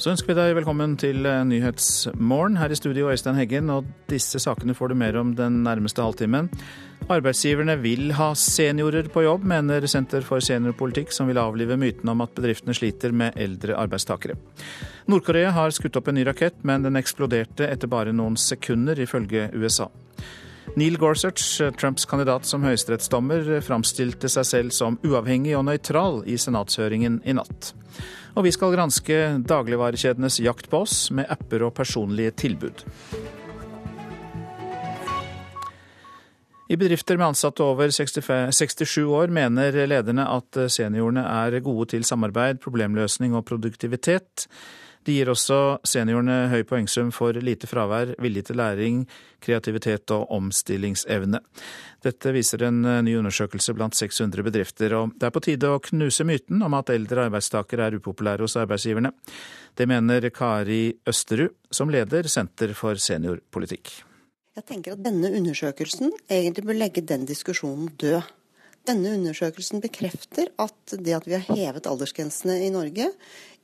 Så ønsker vi deg velkommen til eh, Nyhetsmorgen. Her i studio Øystein Heggen, og disse sakene får du mer om den nærmeste halvtimen. Arbeidsgiverne vil ha seniorer på jobb, mener Senter for seniorpolitikk, som vil avlive myten om at bedriftene sliter med eldre arbeidstakere. Nord-Korea har skutt opp en ny rakett, men den eksploderte etter bare noen sekunder, ifølge USA. Neil Gorsuch, Trumps kandidat som høyesterettsdommer, framstilte seg selv som uavhengig og nøytral i senatshøringen i natt. Og vi skal granske dagligvarekjedenes jakt på oss med apper og personlige tilbud. I bedrifter med ansatte over 65, 67 år mener lederne at seniorene er gode til samarbeid, problemløsning og produktivitet. De gir også seniorene høy poengsum for lite fravær, vilje til læring, kreativitet og omstillingsevne. Dette viser en eh, ny undersøkelse blant 600 bedrifter, og det er på tide å knuse myten om at eldre arbeidstakere er upopulære hos arbeidsgiverne. Det mener Kari Østerud, som leder Senter for seniorpolitikk. Jeg tenker at denne undersøkelsen egentlig bør legge den diskusjonen død. Denne undersøkelsen bekrefter at det at vi har hevet aldersgrensene i Norge,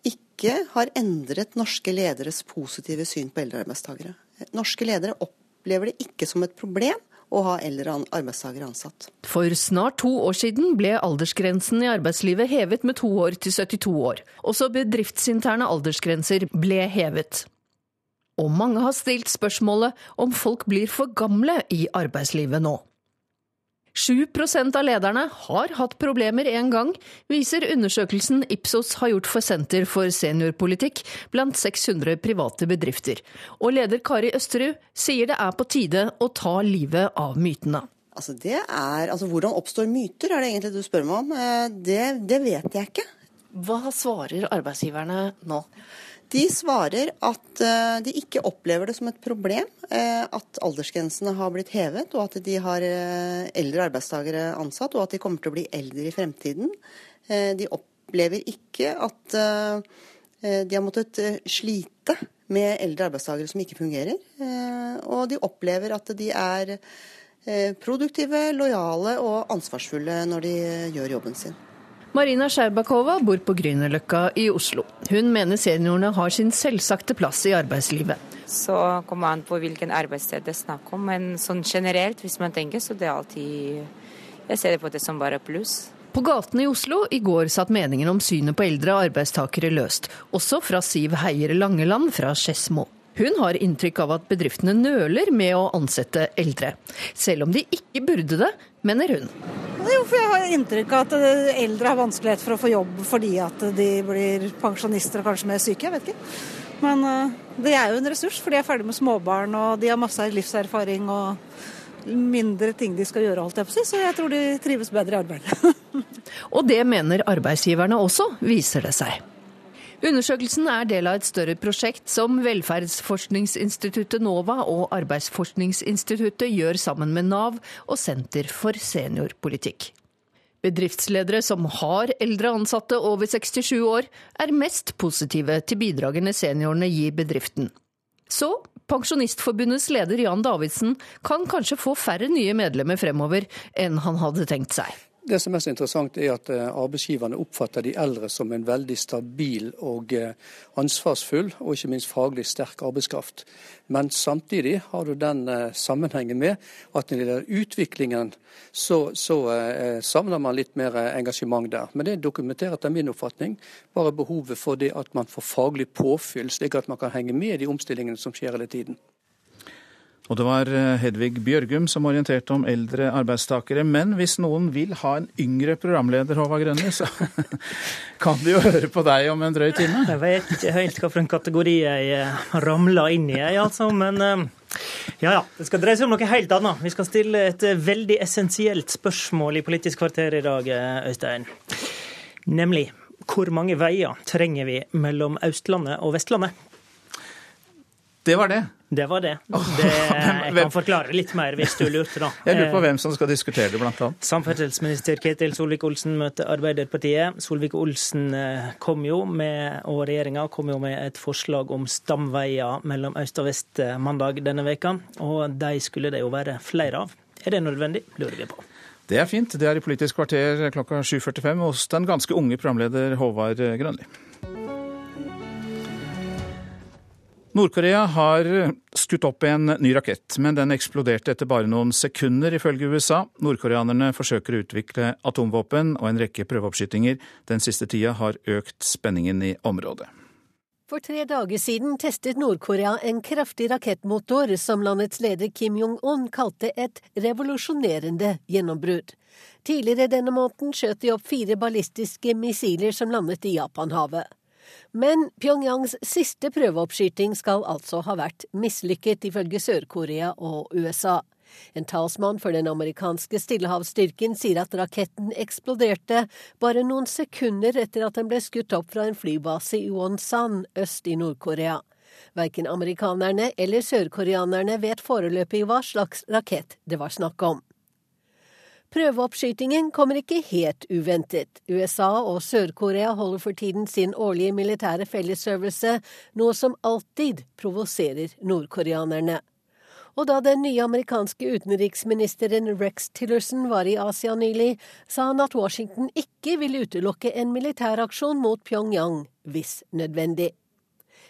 ikke har endret norske lederes positive syn på eldre arbeidstakere. Norske ledere opplever det ikke som et problem å ha eldre arbeidstakere ansatt. For snart to år siden ble aldersgrensen i arbeidslivet hevet med to år til 72 år. Også bedriftsinterne aldersgrenser ble hevet. Og mange har stilt spørsmålet om folk blir for gamle i arbeidslivet nå. 7% av lederne har hatt problemer en gang, viser undersøkelsen Ipsos har gjort for Senter for seniorpolitikk blant 600 private bedrifter. Og leder Kari Østerud sier det er på tide å ta livet av mytene. Altså det er, altså Hvordan oppstår myter, er det egentlig du spør meg om. Eh, det, det vet jeg ikke. Hva svarer arbeidsgiverne nå? De svarer at eh, de ikke opplever det som et problem eh, at aldersgrensene har blitt hevet, og at de har eh, eldre arbeidstakere ansatt, og at de kommer til å bli eldre i fremtiden. De opplever ikke at de har måttet slite med eldre arbeidstakere som ikke fungerer. Og de opplever at de er produktive, lojale og ansvarsfulle når de gjør jobben sin. Marina Sjerbakova bor på Grünerløkka i Oslo. Hun mener seniorene har sin selvsagte plass i arbeidslivet. Så kommer an på hvilken arbeidssted det er snakk om, men sånn generelt, hvis man tenker, så det er alltid Jeg ser det på det som bare pluss. På gatene i Oslo i går satt meningen om synet på eldre arbeidstakere løst, også fra Siv Heier Langeland fra Skedsmo. Hun har inntrykk av at bedriftene nøler med å ansette eldre. Selv om de ikke burde det, mener hun. Jo, for jeg har inntrykk av at eldre har vanskelighet for å få jobb fordi at de blir pensjonister og kanskje mer syke. Jeg vet ikke. Men uh, det er jo en ressurs, for de er ferdig med småbarn og de har masse livserfaring og mindre ting de skal gjøre, holdt jeg på å si. Så jeg tror de trives bedre i arbeidet. og det mener arbeidsgiverne også, viser det seg. Undersøkelsen er del av et større prosjekt som Velferdsforskningsinstituttet NOVA og Arbeidsforskningsinstituttet gjør sammen med Nav og Senter for seniorpolitikk. Bedriftsledere som har eldre ansatte over 67 år, er mest positive til bidragene seniorene gir bedriften. Så Pensjonistforbundets leder Jan Davidsen kan kanskje få færre nye medlemmer fremover enn han hadde tenkt seg. Det som er så interessant, er at eh, arbeidsgiverne oppfatter de eldre som en veldig stabil og eh, ansvarsfull, og ikke minst faglig sterk arbeidskraft. Men samtidig har du den eh, sammenhengen med at når det gjelder utviklingen, så, så savner man litt mer engasjement der. Men det dokumenterer etter min oppfatning bare behovet for det at man får faglig påfyll, slik at man kan henge med i de omstillingene som skjer hele tiden. Og det var eh, Hedvig Bjørgum som orienterte om eldre arbeidstakere. Men hvis noen vil ha en yngre programleder, Håvard Grønli, så kan de jo høre på deg om en drøy time. Jeg vet ikke helt hvilken kategori jeg eh, ramla inn i, jeg altså. Men eh, ja ja, det skal dreie seg om noe helt annet. Vi skal stille et veldig essensielt spørsmål i Politisk kvarter i dag, Øystein. Nemlig hvor mange veier trenger vi mellom Østlandet og Vestlandet? Det var det. Det var det. det jeg kan forklare litt mer hvis du lurte, da. Jeg lurer på hvem som skal diskutere det, blant annet. Samferdselsminister Ketil Solvik-Olsen møter Arbeiderpartiet. Solvik-Olsen eh, kom jo med, og regjeringa kom jo med et forslag om stamveier mellom øst og vest eh, mandag denne veka, og de skulle det jo være flere av. Er det nødvendig, lurer vi på. Det er fint. Det er i Politisk kvarter klokka 7.45 hos den ganske unge programleder Håvard Grønli. Nord-Korea har skutt opp en ny rakett, men den eksploderte etter bare noen sekunder, ifølge USA. Nordkoreanerne forsøker å utvikle atomvåpen, og en rekke prøveoppskytinger den siste tida har økt spenningen i området. For tre dager siden testet Nord-Korea en kraftig rakettmotor som landets leder Kim Jong-un kalte et revolusjonerende gjennombrudd. Tidligere denne måneden skjøt de opp fire ballistiske missiler som landet i Japanhavet. Men Pyongyangs siste prøveoppskyting skal altså ha vært mislykket, ifølge Sør-Korea og USA. En talsmann for den amerikanske stillehavsstyrken sier at raketten eksploderte bare noen sekunder etter at den ble skutt opp fra en flybase i Wonsan øst i Nord-Korea. Verken amerikanerne eller sørkoreanerne vet foreløpig hva slags rakett det var snakk om. Prøveoppskytingen kommer ikke helt uventet. USA og Sør-Korea holder for tiden sin årlige militære fellesøvelse, noe som alltid provoserer nordkoreanerne. Og da den nye amerikanske utenriksministeren Rex Tillerson var i Asia nylig, sa han at Washington ikke vil utelukke en militæraksjon mot Pyongyang hvis nødvendig.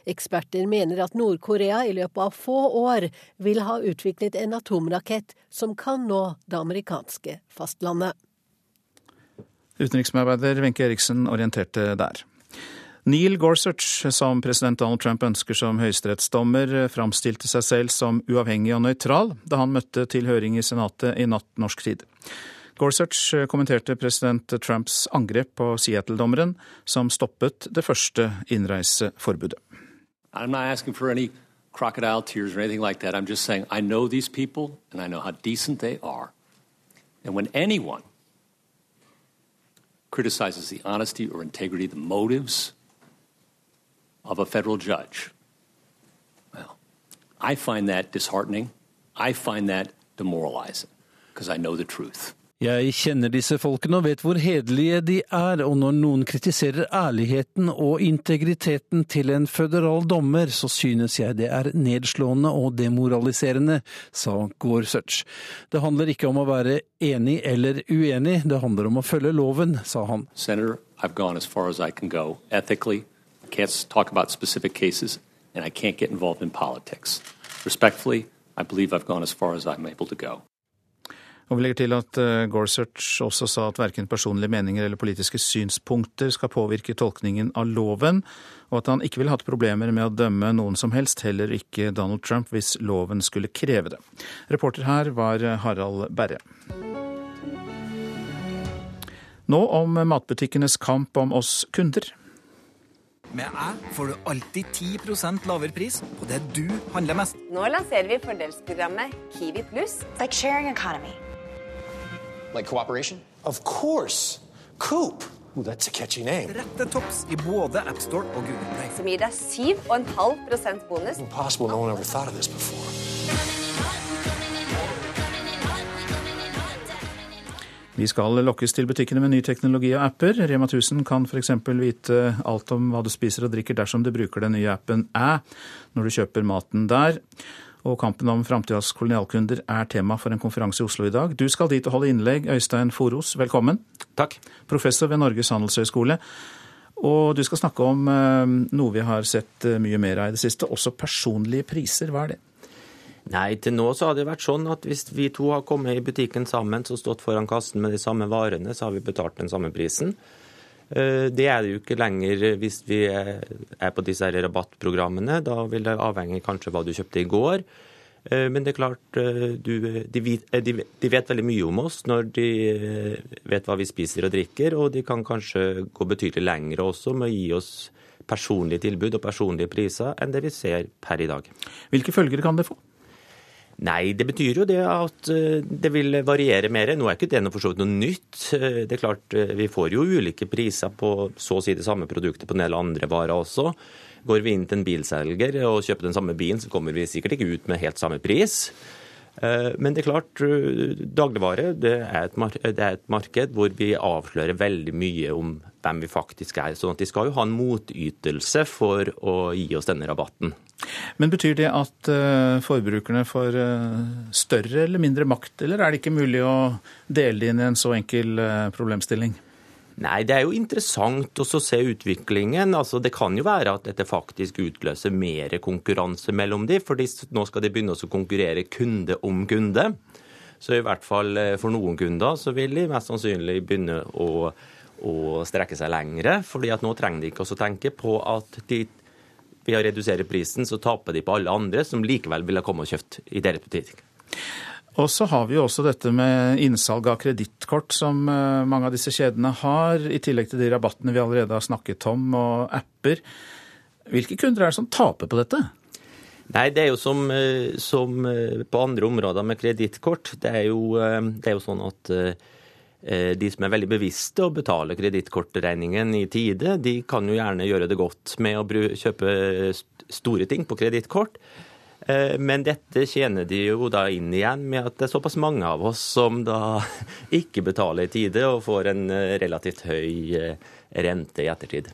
Eksperter mener at Nord-Korea i løpet av få år vil ha utviklet en atomrakett som kan nå det amerikanske fastlandet. Utenriksmedarbeider Wenche Eriksen orienterte der. Neil Gorsuch, som president Donald Trump ønsker som høyesterettsdommer, framstilte seg selv som uavhengig og nøytral da han møtte til høring i Senatet i natt norsk tid. Gorsuch kommenterte president Trumps angrep på Seattle-dommeren, som stoppet det første innreiseforbudet. I'm not asking for any crocodile tears or anything like that. I'm just saying I know these people and I know how decent they are. And when anyone criticizes the honesty or integrity, the motives of a federal judge, well, I find that disheartening. I find that demoralizing because I know the truth. Jeg kjenner disse folkene og vet hvor hederlige de er, og når noen kritiserer ærligheten og integriteten til en føderal dommer, så synes jeg det er nedslående og demoraliserende, sa Gorsuch. Det handler ikke om å være enig eller uenig, det handler om å følge loven, sa han. Senator, I've gone as far as I can go ethically. I can't talk about specific cases, and I can't get involved in politics. Respectfully, I believe I've gone as far as I'm able to go. Og vi legger til at eh, Gorsuch også sa at verken personlige meninger eller politiske synspunkter skal påvirke tolkningen av loven, og at han ikke ville hatt problemer med å dømme noen som helst, heller ikke Donald Trump, hvis loven skulle kreve det. Reporter her var Harald Berre. Nå om matbutikkenes kamp om oss kunder. Med Æ får du alltid 10 lavere pris på det du handler mest. Nå lanserer vi fordelsprogrammet Kiwi pluss. Like sharing economy. Like cooperation? Of course! Coop! Ooh, that's a catchy name. Rette topps i både AppStore og Google Play. Som gir deg 7,5 bonus. Impossible. No one ever thought of this before. Vi skal lokkes til butikkene med ny teknologi og apper. Rema 1000 kan f.eks. vite alt om hva du spiser og drikker dersom du bruker den nye appen Æ når du kjøper maten der. Og kampen om framtidas kolonialkunder er tema for en konferanse i Oslo i dag. Du skal dit og holde innlegg. Øystein Foros, velkommen. Takk. Professor ved Norges handelshøyskole. Og du skal snakke om noe vi har sett mye mer av i det siste, også personlige priser. Hva er det? Nei, til nå så har det vært sånn at hvis vi to har kommet i butikken sammen og stått foran kassen med de samme varene, så har vi betalt den samme prisen. Det er det jo ikke lenger hvis vi er på disse rabattprogrammene. Da vil det avhenge kanskje hva du kjøpte i går. Men det er klart, du, de, de, de, vet veldig mye om oss når de vet hva vi spiser og drikker, og de kan kanskje gå betydelig lengre også med å gi oss personlige tilbud og personlige priser enn det vi ser per i dag. Hvilke følger kan det få? Nei, det betyr jo det at det vil variere mer. Nå er ikke det for så vidt noe nytt. Det er klart, Vi får jo ulike priser på så å si det samme produktet på en del andre varer også. Går vi inn til en bilselger og kjøper den samme bilen, så kommer vi sikkert ikke ut med helt samme pris. Men det er klart, dagligvare det er, det er, et marked hvor vi avslører veldig mye om hvem vi faktisk er. sånn at de skal jo ha en motytelse for å gi oss denne rabatten. Men betyr det at forbrukerne får større eller mindre makt, eller er det ikke mulig å dele det inn i en så enkel problemstilling? Nei, Det er jo interessant å se utviklingen. Altså, Det kan jo være at dette faktisk utløser mer konkurranse mellom de, for nå skal de begynne å konkurrere kunde om kunde. Så i hvert fall eh, for noen kunder så vil de mest sannsynlig begynne å, å strekke seg lengre. fordi at nå trenger de ikke å tenke på at de, ved å redusere prisen, så taper de på alle andre som likevel ville komme og kjøpt i deres butikk. Og så har vi jo også dette med innsalg av kredittkort som eh, mange av disse kjedene har, i tillegg til de rabattene vi allerede har snakket om, og apper. Hvilke kunder er det som taper på dette? Nei, det er jo som, eh, som eh, på andre områder med kredittkort. Det, det, er jo sånn at de som er veldig bevisste og betaler kredittkortregningen i tide, de kan jo gjerne gjøre det godt med å kjøpe store ting på kredittkort. Eh, men dette tjener de jo da inn igjen med at det er såpass mange av oss som da ikke betaler i tide og får en eh, relativt høy eh, rente i ettertid.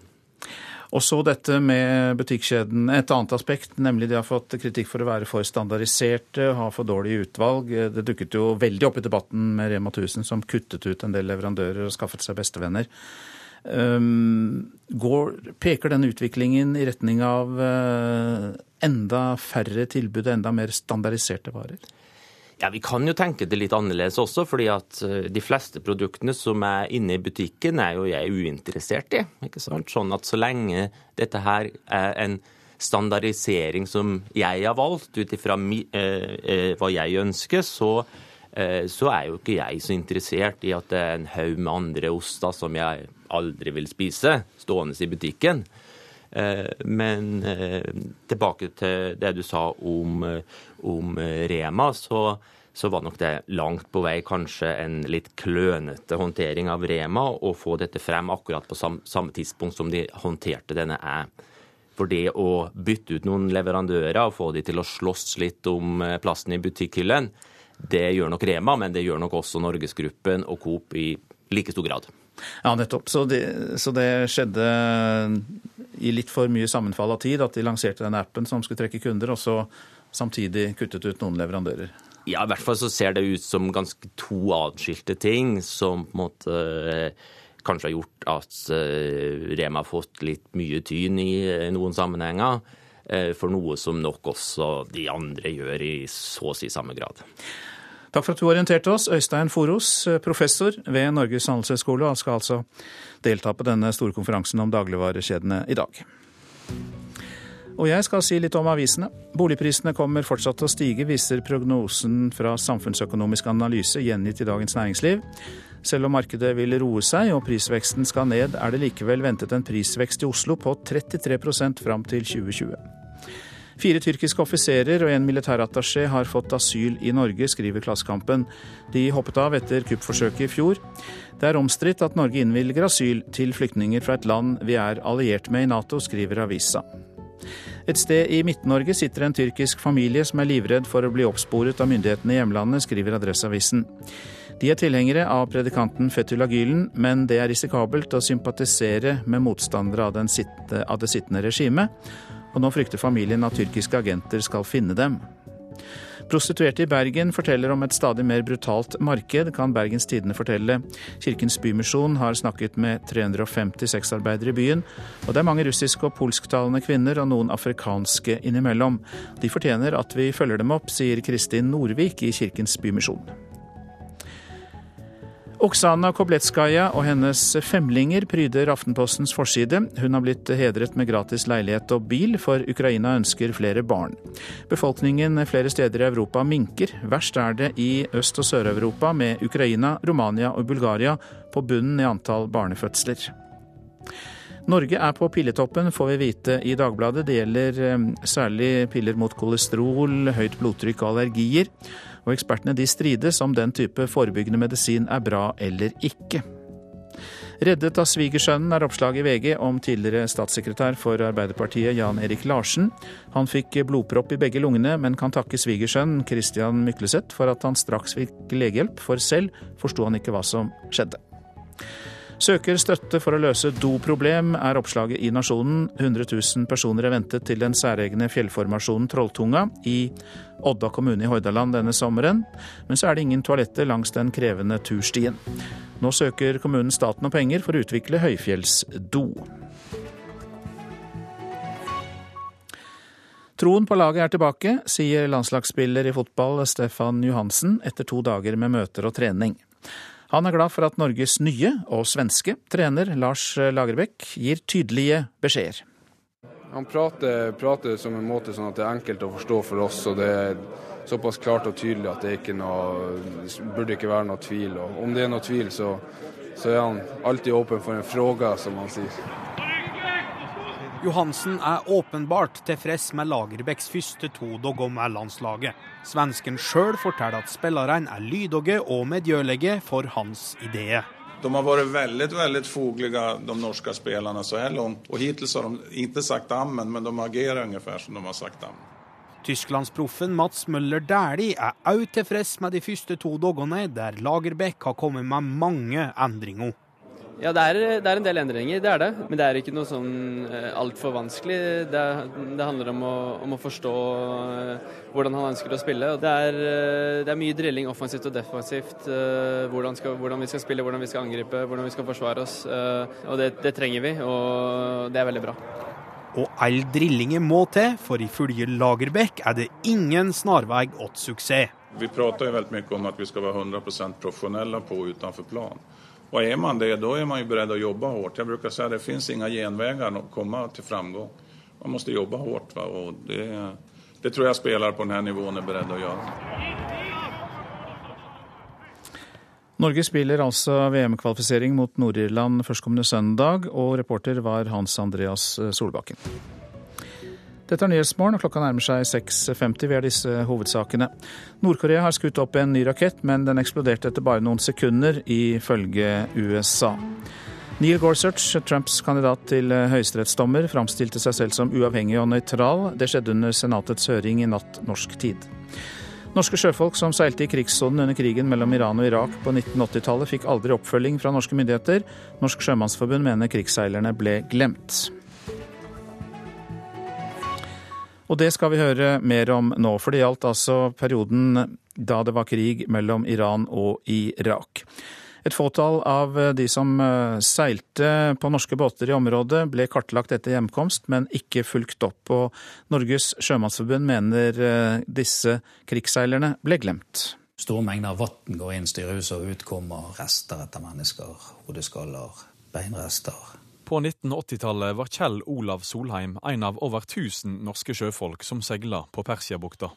Og så dette med butikkjeden. Et annet aspekt, nemlig de har fått kritikk for å være for standardiserte, ha for dårlig utvalg. Det dukket jo veldig opp i debatten med Rema 1000, som kuttet ut en del leverandører og skaffet seg bestevenner. Går, peker denne utviklingen i retning av enda færre tilbud og enda mer standardiserte varer? Ja, Vi kan jo tenke det litt annerledes også, fordi at eh, de fleste produktene som er inne i butikken, er jo jeg uinteressert i. ikke sant? Sånn at så lenge dette her er en standardisering som jeg har valgt ut ifra eh, hva jeg ønsker, så, så, er jo ikke jeg så interessert i at det er en haug med andre oster som jeg aldri vil spise, stående i butikken. Eh, men eh, tilbake til det du sa om, eh, om Rema, så, så, var nok det langt på vei kanskje en litt klønete håndtering av Rema å få dette frem akkurat på samme, tidspunkt som de håndterte denne æ. For det å bytte ut noen leverandører og få de til å slåss litt om plassen i butikkhyllen, det gjør nok Rema, men det gjør nok også Norgesgruppen og Coop i like stor grad. Ja, nettopp. Så det, så det, skjedde i litt for mye sammenfall av tid at de lanserte den appen som skulle trekke kunder, og så samtidig kuttet ut noen leverandører? Ja, i hvert fall så ser det ut som ganske to atskilte ting som på en måte eh, kanskje har gjort at eh, Rema har fått litt mye tyn i noen sammenhenger. Eh, for noe som nok også de andre gjør i så å si samme grad. Takk for at du orienterte oss, Øystein Foros, professor ved Norges handelshøyskole, og skal altså delta på denne store konferansen om dagligvarekjedene i dag. Og jeg skal si litt om avisene. Boligprisene kommer fortsatt til å stige, viser prognosen fra Samfunnsøkonomisk analyse gjengitt i Dagens Næringsliv. Selv om markedet vil roe seg og prisveksten skal ned, er det likevel ventet en prisvekst i Oslo på 33% fram til 2020. Fire tyrkiske offiserer og en militærattaché har fått asyl i Norge, skriver Klassekampen. De hoppet av etter kuppforsøket i fjor. Det er omstridt at Norge innvilger asyl til flyktninger fra et land vi er alliert med i Nato, skriver avisa. Et sted i Midt-Norge sitter en tyrkisk familie som er livredd for å bli oppsporet av myndighetene i hjemlandet, skriver Adresseavisen. De er tilhengere av predikanten Fethullah Gülen, men det er risikabelt å sympatisere med motstandere av, sitte, av det sittende regimet, og nå frykter familien at tyrkiske agenter skal finne dem. Prostituerte i Bergen forteller om et stadig mer brutalt marked, kan Bergens Tidende fortelle. Kirkens Bymisjon har snakket med 350 sexarbeidere i byen, og det er mange russiske og polsktalende kvinner og noen afrikanske innimellom. De fortjener at vi følger dem opp, sier Kristin Norvik i Kirkens Bymisjon. Oksana Kobletskaja og hennes femlinger pryder Aftenpostens forside. Hun har blitt hedret med gratis leilighet og bil, for Ukraina ønsker flere barn. Befolkningen flere steder i Europa minker. Verst er det i Øst- og Sør-Europa, med Ukraina, Romania og Bulgaria på bunnen i antall barnefødsler. Norge er på pilletoppen, får vi vite i Dagbladet. Det gjelder eh, særlig piller mot kolesterol, høyt blodtrykk og allergier og ekspertene de strides om den type forebyggende medisin er bra eller ikke. Reddet av svigersønnen er oppslaget i VG om tidligere statssekretær for Arbeiderpartiet Jan Erik Larsen. Han fikk blodpropp i begge lungene, men kan takke svigersønnen Christian Mykleseth for at han straks fikk legehjelp, for selv forsto han ikke hva som skjedde. Søker støtte for å løse doproblem, er oppslaget i Nasjonen. 100 000 personer er ventet til den særegne fjellformasjonen Trolltunga i Odda kommune i Hordaland denne sommeren. Men så er det ingen toaletter langs den krevende turstien. Nå søker kommunen staten om penger for å utvikle høyfjellsdo. Troen på laget er tilbake, sier landslagsspiller i fotball Stefan Johansen etter to dager med møter og trening. Han er glad for at Norges nye og svenske trener Lars Lagerbäck gir tydelige beskjeder. Han prater, prater, som en måte sånn at det er enkelt å forstå for oss. og det er såpass klart og tydelig at det ikke noe, burde ikke være noe tvil. Og om det er noe tvil, så, så er han alltid åpen for en fråga, som han sier. Johansen er åpenbart tilfreds med Lagerbäcks første to dager med landslaget. Svensken sjøl forteller at spillerne er lydige og medgjørlige for hans ideer. De har vært veldig veldig foglige, de norske spillerne, så her langt. Og hittil har de ikke sagt ammen, men de agerer ungefær som de har sagt ammen. Tysklandsproffen Mats Møller Dæhlie er òg tilfreds med de første to dagene, der Lagerbäck har kommet med mange endringer. Ja, det er, det er, en del endringer, det er det. Men det er ikke noe sånn eh, altfor vanskelig. Det, det, handler om å, om å forstå eh, hvordan han ønsker å spille. Det er, eh, det er mye drilling offensivt og defensivt. Hvordan, skal, hvordan, vi skal spille, hvordan vi skal angripe, hvordan vi skal forsvare oss. Og det, det trenger vi, og det er veldig bra. Og all drillinger må til, for ifølge Lagerbäck er det ingen snarvei til suksess. Vi prater jo veldig mye om at vi skal være 100% profesjonelle på utenfor plan. Og er man det, da er man jo beredt å jobbe hardt. Jeg bruker si at det finnes ingen genveier å komme til framgang. Man må jobbe hardt. Og det, det, tror jeg spiller på denne nivåen er beredt å gjøre. Norge spiller altså VM-kvalifisering mot Nord-Irland førstkommende søndag, og reporter var Hans Andreas Solbakken. Dette er Nyhetsmorgen, og klokka nærmer seg 6.50. Vi har disse hovedsakene. Nord-Korea har skutt opp en ny rakett, men den eksploderte etter bare noen sekunder, ifølge USA. Neil Gorsuch, Trumps kandidat til høyesterettsdommer, framstilte seg selv som uavhengig og nøytral. Det skjedde under Senatets høring i natt norsk tid. Norske sjøfolk som seilte i krigssonen under krigen mellom Iran og Irak på 1980-tallet, fikk aldri oppfølging fra norske myndigheter. Norsk Sjømannsforbund mener krigsseilerne ble glemt. Og det skal vi høre mer om nå, for det gjaldt altså perioden da det var krig mellom Iran og Irak. Et fåtall av de som eh, seilte på norske båter i området, ble kartlagt etter hjemkomst, men ikke fulgt opp. Og Norges sjømannsforbund mener eh, disse krigsseilerne ble glemt. Store mengder vann går inn styrehuset, og ut kommer rester etter mennesker. Hodeskaller, beinrester, på 1980-tallet var Kjell Olav Solheim en av over 1000 norske sjøfolk som seila på Persiabukta.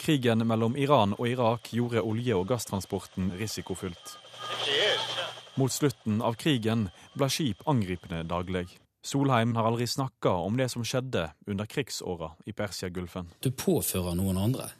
Krigen mellom Iran og Irak gjorde olje- og gasstransporten risikofylt. Mot slutten av krigen ble skip angripende daglig. Solheim har aldri snakka om det som skjedde under krigsåra i Persiagulfen. Du påfører noen andre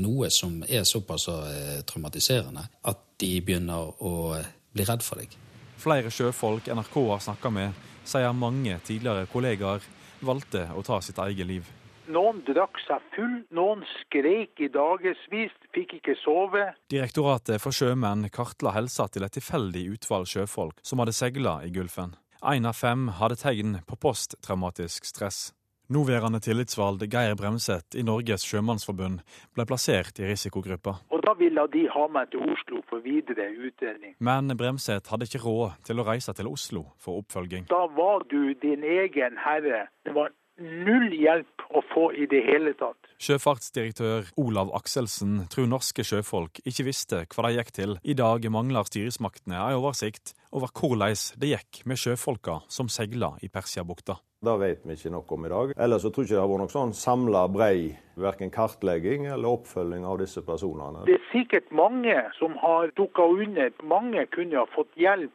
noe som er såpass eh, traumatiserende at de begynner å bli redd for deg. Flere sjøfolk NRK har snakka med, sier mange tidligere kollegaer valgte å ta sitt eget liv. Noen drakk seg full, noen skrek i dagevis, fikk ikke sove. Direktoratet for sjømenn kartla helsa til et tilfeldig utvalg sjøfolk som hadde seila i Gulfen. Én av fem hadde tegn på posttraumatisk stress. Nåværende tillitsvalgt Geir Bremseth i Norges sjømannsforbund ble plassert i risikogruppa. Og Da ville de ha meg til Oslo for videre utredning. Men Bremseth hadde ikke råd til å reise til Oslo for oppfølging. Da var du din egen herre. Det var null hjelp å få i det hele tatt. Sjøfartsdirektør Olav Akselsen tror norske sjøfolk ikke visste hva de gikk til. I dag mangler styresmaktene en oversikt over hvordan det gikk med sjøfolka som seila i Persiabukta. Det vet vi ikke nok om i dag. Ellers så tror jeg ikke det har vært noen sånn samla brei verken kartlegging eller oppfølging av disse personene. Det er sikkert mange som har dukka under. Mange kunne ha fått hjelp.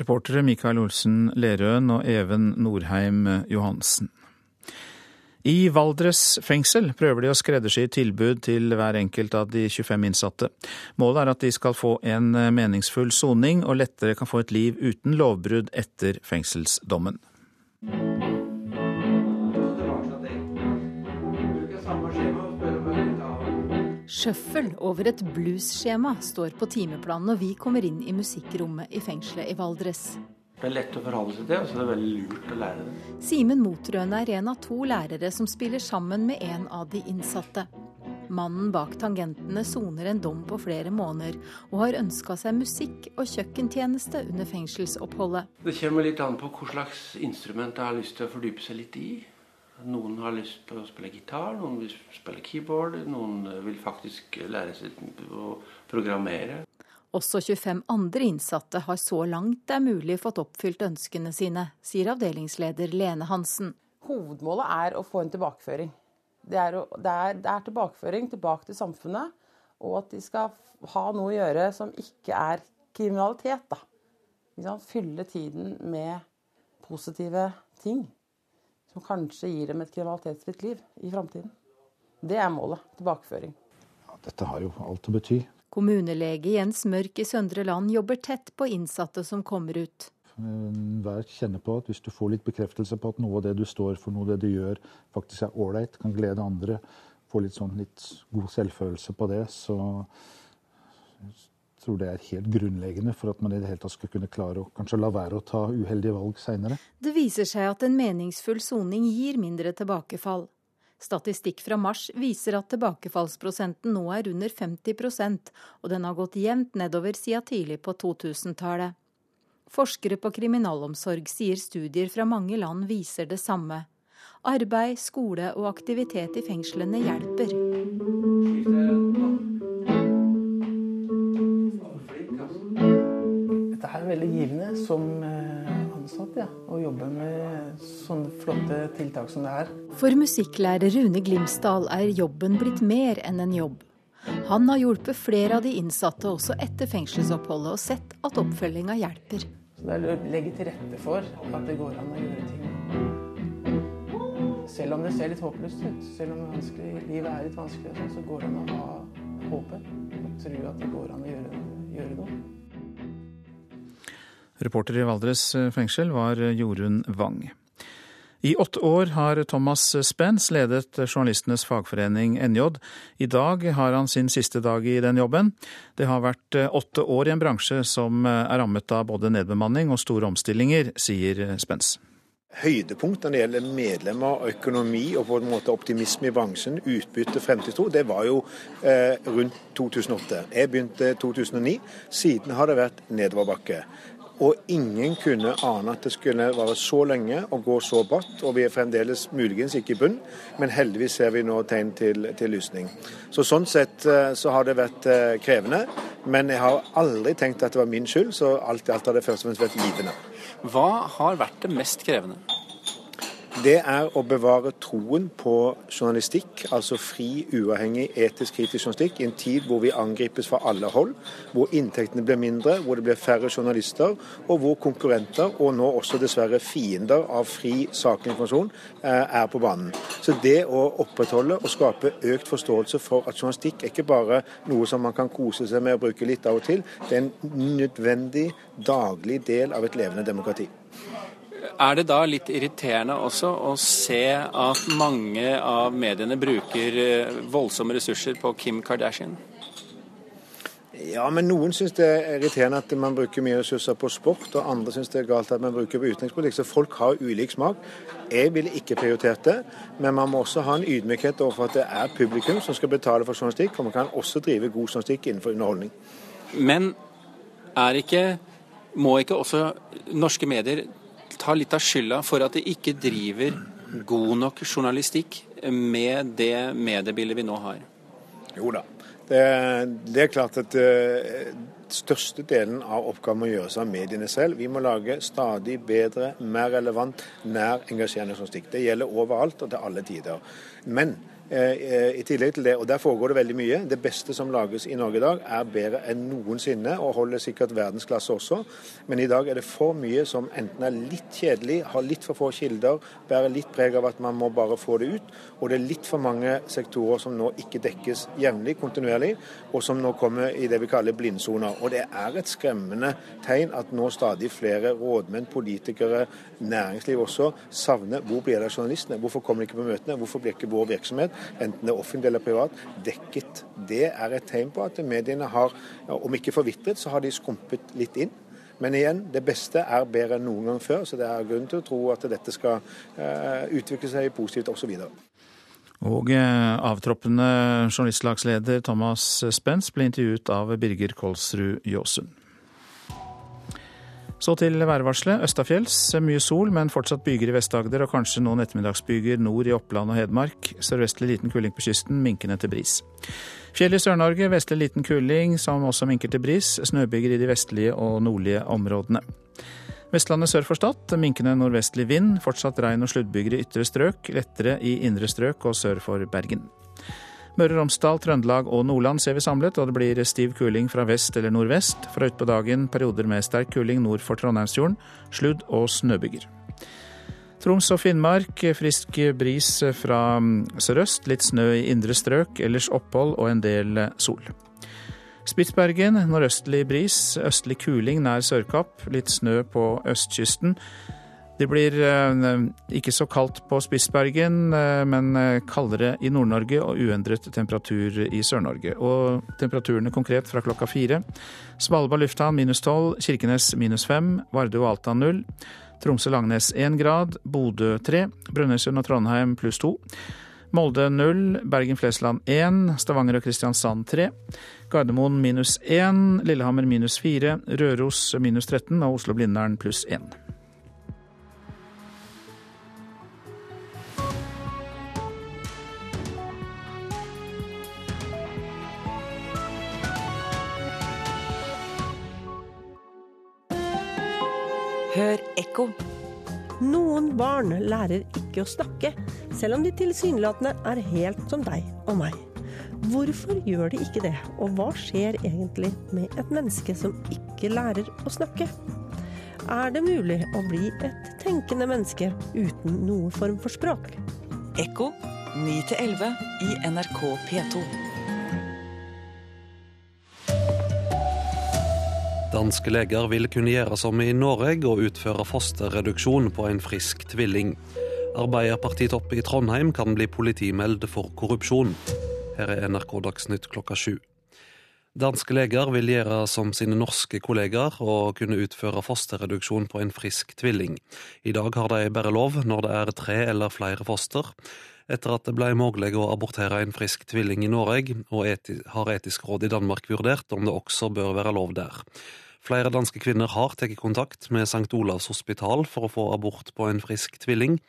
Reportere Mikael Olsen Lerøen og Even Norheim Johansen. I Valdres fengsel prøver de å skreddersy tilbud til hver enkelt av de 25 innsatte. Målet er at de skal få en meningsfull soning og lettere kan få et liv uten lovbrudd etter fengselsdommen. Sjøffel over et bluesskjema står på timeplanen når vi kommer inn i musikkrommet i fengselet i Valdres. Det er lett å forholde seg til, og så er veldig lurt å lære det. Simen Motrøen er en av to lærere som spiller sammen med en av de innsatte. Mannen bak tangentene soner en dom på flere måneder, og har ønska seg musikk og kjøkkentjeneste under fengselsoppholdet. Det kommer litt an på hva slags instrument jeg har lyst til å fordype seg litt i. Noen har lyst til å spille gitar, noen vil spille keyboard, noen vil faktisk lære seg å programmere. Også 25 andre innsatte har så langt det er mulig fått oppfylt ønskene sine, sier avdelingsleder Lene Hansen. Hovedmålet er å få en tilbakeføring. Det er, det, er, det er, tilbakeføring tilbake til samfunnet, og at de skal ha noe å gjøre som ikke er kriminalitet. Da. Fylle tiden med positive ting som kanskje gir dem et kriminalitetsfritt liv i framtiden. Det er målet. Tilbakeføring. Ja, dette har jo alt å bety. Kommunelege Jens Mørk i Søndre Land jobber tett på innsatte som kommer ut. Hver kjenner på at hvis du får litt bekreftelse på at noe av det du står for, noe av det du gjør, faktisk er ålreit, kan glede andre, få litt, sånn, litt god selvfølelse på det, så jeg tror det er helt grunnleggende for at man i det hele tatt skal kunne klare å kanskje la være å ta uheldige valg seinere. Det viser seg at en meningsfull soning gir mindre tilbakefall. Statistikk fra mars viser at tilbakefallsprosenten nå er under 50% og den har gått jevnt nedover siden tidlig på 2000-tallet. Forskere på kriminalomsorg sier studier fra mange land viser det samme. Arbeid, skole og aktivitet i fengslene hjelper. Dette er veldig givende som eh, ansatt ja, å jobbe med sånne flotte tiltak som det er. For musikklærer Rune Glimsdal er jobben blitt mer enn en jobb. Han har hjulpet flere av de innsatte også etter fengselsoppholdet, og sett at oppfølginga hjelper. Så det er å legge til rette for at det går an å gjøre ting. Selv om det ser litt håpløst ut, selv om livet er litt vanskelig, så går det an å ha håpet og tro at det går an å gjøre, gjøre noe. Reporter i Valdres eh, fengsel var eh, Jorunn Wang. I åtte år har Thomas Spence ledet journalistenes fagforening NJ. I dag har han sin siste dag i den jobben. Det har vært eh, åtte år i en bransje som er rammet av både nedbemanning og store omstillinger, sier Spence. Høydepunkt når det gjelder medlemmer, økonomi og på en måte optimisme i bransjen, utbytte, fremtidstro, det var jo eh, rundt 2008. Jeg begynte 2009. Siden har det vært nedoverbakke. Og ingen kunne ane at det skulle vare så lenge og gå så bratt. Og vi er fremdeles muligens ikke i bunn, men heldigvis ser vi nå tegn til, til lysning. Så Sånn sett eh, så har det vært eh, krevende, men jeg har aldri tenkt at det var min skyld, så alt i alt har det først og fremst vært givende. Hva har vært det mest krevende? Det er å bevare troen på journalistikk, altså fri, uavhengig, etisk kritisk journalistikk, i en tid hvor vi angripes fra alle hold, hvor inntektene blir mindre, hvor det blir færre journalister, og hvor konkurrenter, og nå også dessverre fiender av fri, saklig informasjon, eh, er på banen. Så det å opprettholde og skape økt forståelse for at journalistikk er ikke bare noe som man kan kose seg med og bruke litt av og til, det er en nødvendig daglig del av et levende demokrati. Er det da litt irriterende også å se at mange av mediene bruker eh, voldsomme ressurser på Kim Kardashian? Ja, men noen syns det er irriterende at man bruker mye ressurser på sport, og andre syns det er galt at man bruker på utenrikspolitikk. Så folk har ulik smak. Jeg ville ikke prioritert det, men man må også ha en ydmykhet overfor at det er publikum som skal betale for journalistikk, og man kan også drive god journalistikk innenfor underholdning. Men er ikke, må ikke også norske medier ta litt av skylda for at det ikke driver god nok journalistikk med det mediebildet vi nå har? Jo da. Det, det er klart at uh, største delen av oppgaven må gjøres av mediene selv. Vi må lage stadig bedre, mer relevant, nær engasjerende journalistikk. Det gjelder overalt og til alle tider. Men i tillegg til det, og Der foregår det veldig mye. Det beste som lages i Norge i dag er bedre enn noensinne, og holder sikkert verdensklasse også. Men i dag er det for mye som enten er litt kjedelig, har litt for få kilder, bærer litt preg av at man må bare få det ut. Og det er litt for mange sektorer som nå ikke dekkes jevnlig, kontinuerlig, og som nå kommer i det vi kaller blindsoner. Og det er et skremmende tegn at nå stadig flere rådmenn, politikere, næringsliv også, savner hvor blir det av journalistene? Hvorfor kommer de ikke på møtene? Hvorfor blir ikke vår virksomhet enten det er offentlig eller privat, dekket. Det er et tegn på at mediene har, om ikke forvitret, så har de skrumpet litt inn. Men igjen, det beste er bedre enn noen gang før, så det er grunn til å tro at dette skal uh, utvikle seg positivt osv. Og uh, avtroppende journalistlagsleder Thomas Spence ble intervjuet av Birger Kolsrud Jåsund. Så til værvarselet. Østafjells mye sol, men fortsatt byger i Vest-Agder og kanskje noen ettermiddagsbyger nord i Oppland og Hedmark. Sørvestlig liten kuling på kysten, minkende til bris. Fjell i Sør-Norge vestlig liten kuling, som også minker til bris. Snøbyger i de vestlige og nordlige områdene. Vestlandet sør for Stad minkende nordvestlig vind. Fortsatt regn og sluddbyger i ytre strøk, lettere i indre strøk og sør for Bergen. Møre og Romsdal, Trøndelag og Nordland ser vi samlet, og det blir stiv kuling fra vest eller nordvest. Fra utpå dagen perioder med sterk kuling nord for Trondheimsfjorden, sludd og snøbyger. Troms og Finnmark frisk bris fra sørøst, litt snø i indre strøk, ellers opphold og en del sol. Spitsbergen nordøstlig bris, østlig kuling nær Sørkapp, litt snø på østkysten. Det blir eh, ikke så kaldt på Spitsbergen, eh, men eh, kaldere i Nord-Norge og uendret temperatur i Sør-Norge. Og temperaturene konkret fra klokka fire. Svalbard lufthavn minus tolv, Kirkenes minus fem, Vardø og Alta null. Tromsø-Langnes én grad, Bodø tre, Brønnøysund og Trondheim pluss to. Molde null, Bergen-Flesland én, Stavanger og Kristiansand tre. Gardermoen minus én, Lillehammer minus fire, Røros minus 13 og Oslo-Blindern pluss én. Hør ekko. Noen barn lærer ikke å snakke, selv om de tilsynelatende er helt som deg og meg. Hvorfor gjør de ikke det, og hva skjer egentlig med et menneske som ikke lærer å snakke? Er det mulig å bli et tenkende menneske uten noe form for språk? Ekko 9 11 i NRK P2. Danske leger vil kunne gjøre som i Norge og utføre fosterreduksjon på en frisk tvilling. Arbeiderpartitopp i Trondheim kan bli politimeldt for korrupsjon. Her er NRK Dagsnytt klokka sju. Danske leger vil gjøre som sine norske kollegaer og kunne utføre fosterreduksjon på en frisk tvilling. I dag har de bare lov når det er tre eller flere foster. Etter at det ble mulig å abortere en frisk tvilling i Norge, og eti har Etisk råd i Danmark vurdert om det også bør være lov der. Flere danske kvinner har tatt kontakt med St. Olavs hospital for å få abort på en frisk tvilling.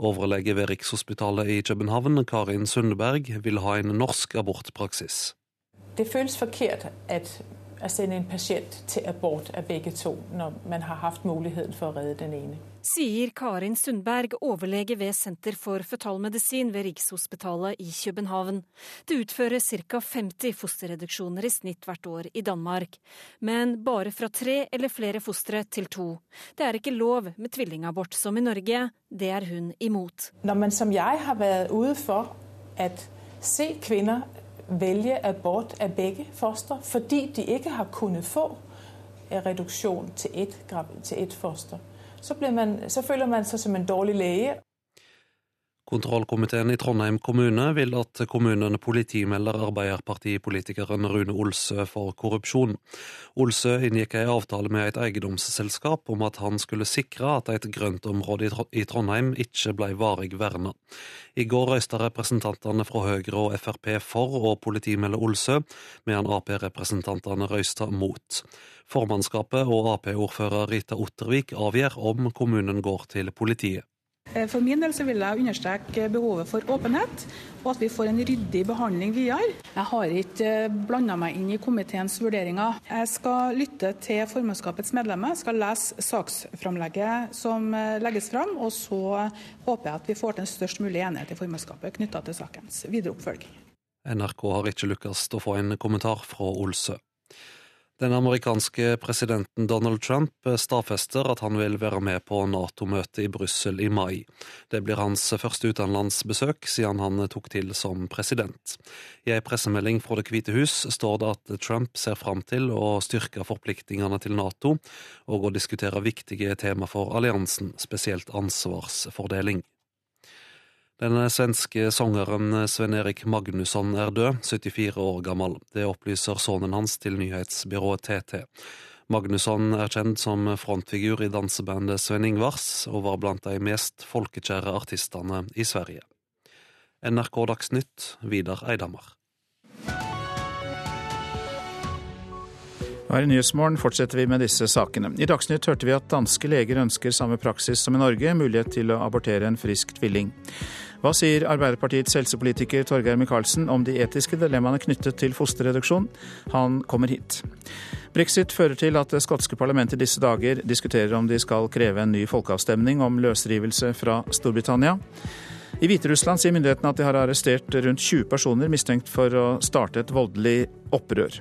Overlege ved Rikshospitalet i København, Karin Sundberg, vil ha en norsk abortpraksis. Det føles at å sende en pasient til abort av begge to, når man har hatt muligheten for å redde den ene. Sier Karin Sundberg, overlege ved Senter for føtalmedisin ved Rikshospitalet i København. Det utføres ca. 50 fosterreduksjoner i snitt hvert år i Danmark, men bare fra tre eller flere fostre til to. Det er ikke lov med tvillingabort som i Norge, det er hun imot. Når man som jeg har vært ute for å se kvinner velge abort av begge foster fordi de ikke har kunnet få reduksjon til ett, til foster. Så, man, så, føler man seg som en dårlig lege. Kontrollkomiteen i Trondheim kommune vil at kommunene politimelder Arbeiderpartipolitikeren Rune Olsø for korrupsjon. Olsø inngikk en avtale med et eiendomsselskap om at han skulle sikre at et grøntområde i Trondheim ikke ble varig verna. I går røysta representantene fra Høyre og Frp for å politimelde Olsø, medan Ap-representantene røysta mot. Formannskapet og Ap-ordfører Rita Ottervik avgjør om kommunen går til politiet. Eh, for min del så vil jeg understreke behovet for åpenhet, og at vi får en ryddig behandling videre. Jeg har ikke eh, blanda meg inn i komiteens vurderinger. Jeg skal lytte til formannskapets medlemmer, skal lese saksframlegget som eh, legges fram, og så håper jeg at vi får til en størst mulig enighet i formannskapet knytta til sakens videre oppfølging. NRK har ikke lykkes å få en kommentar fra Olsø. Den amerikanske presidenten Donald Trump stadfester at han vil være med på Nato-møtet i Brussel i mai. Det blir hans første utenlandsbesøk siden han tok til som president. I ei pressemelding fra Det hvite hus står det at Trump ser fram til å styrke forpliktingene til Nato og å diskutere viktige tema for alliansen, spesielt ansvarsfordeling. Den svenske sangeren Sven Erik Magnusson er død, 74 år gammel. Det opplyser sønnen hans til nyhetsbyrået TT. Magnusson er kjent som frontfigur i dansebandet Sven Ingvars, og var blant de mest folkekjære artistene i Sverige. NRK Dagsnytt, Vidar Eidhammer. Her i Nyhetsmorgen fortsetter vi med disse sakene. I Dagsnytt hørte vi at danske leger ønsker samme praksis som i Norge, mulighet til å abortere en frisk tvilling. Hva sier Arbeiderpartiets helsepolitiker Torgeir Micaelsen om de etiske dilemmaene knyttet til fosterreduksjon? Han kommer hit. Brexit fører til at det skotske parlamentet i disse dager diskuterer om de skal kreve en ny folkeavstemning om løsrivelse fra Storbritannia. I Hviterussland sier myndighetene at de har arrestert rundt 20 personer mistenkt for å starte et voldelig opprør.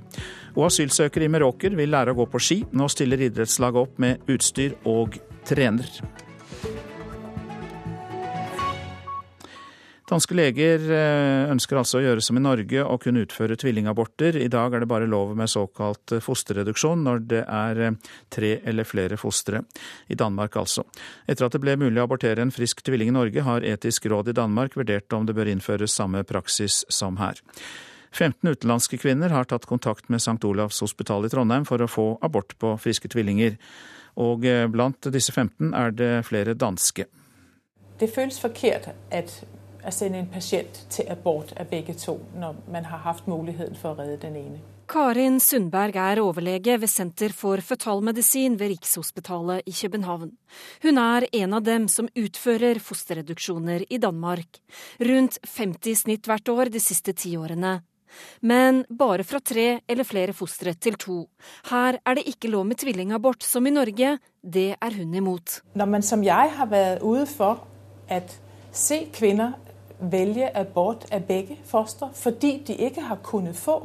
Og asylsøkere i Meråker vil lære å gå på ski. Nå stiller idrettslaget opp med utstyr og trener. Danske leger eh, ønsker altså å gjøre som i Norge og kunne utføre tvillingaborter. I dag er det bare lov med såkalt fosterreduksjon når det er eh, tre eller flere fostre. I Danmark altså. Etter at det ble mulig å abortere en frisk tvilling i Norge, har Etisk råd i Danmark vurdert om det bør innføres samme praksis som her. 15 utenlandske kvinner har tatt kontakt med St. Olavs hospital i Trondheim for å få abort på friske tvillinger. Og eh, blant disse 15 er det flere danske. Det føles forkert at å sende en pasient til abort av begge to, når man har hatt muligheten for å redde den ene. Karin Sundberg er overlege ved Senter for føtalmedisin ved Rikshospitalet i København. Hun er en av dem som utfører fosterreduksjoner i Danmark. Rundt 50 snitt hvert år de siste ti årene. Men bare fra tre eller flere fostre til to. Her er det ikke lov med tvillingabort som i Norge. Det er hun imot. Når man som jeg har vært ute for at se kvinner velge abort av begge foster fordi de ikke har kunnet få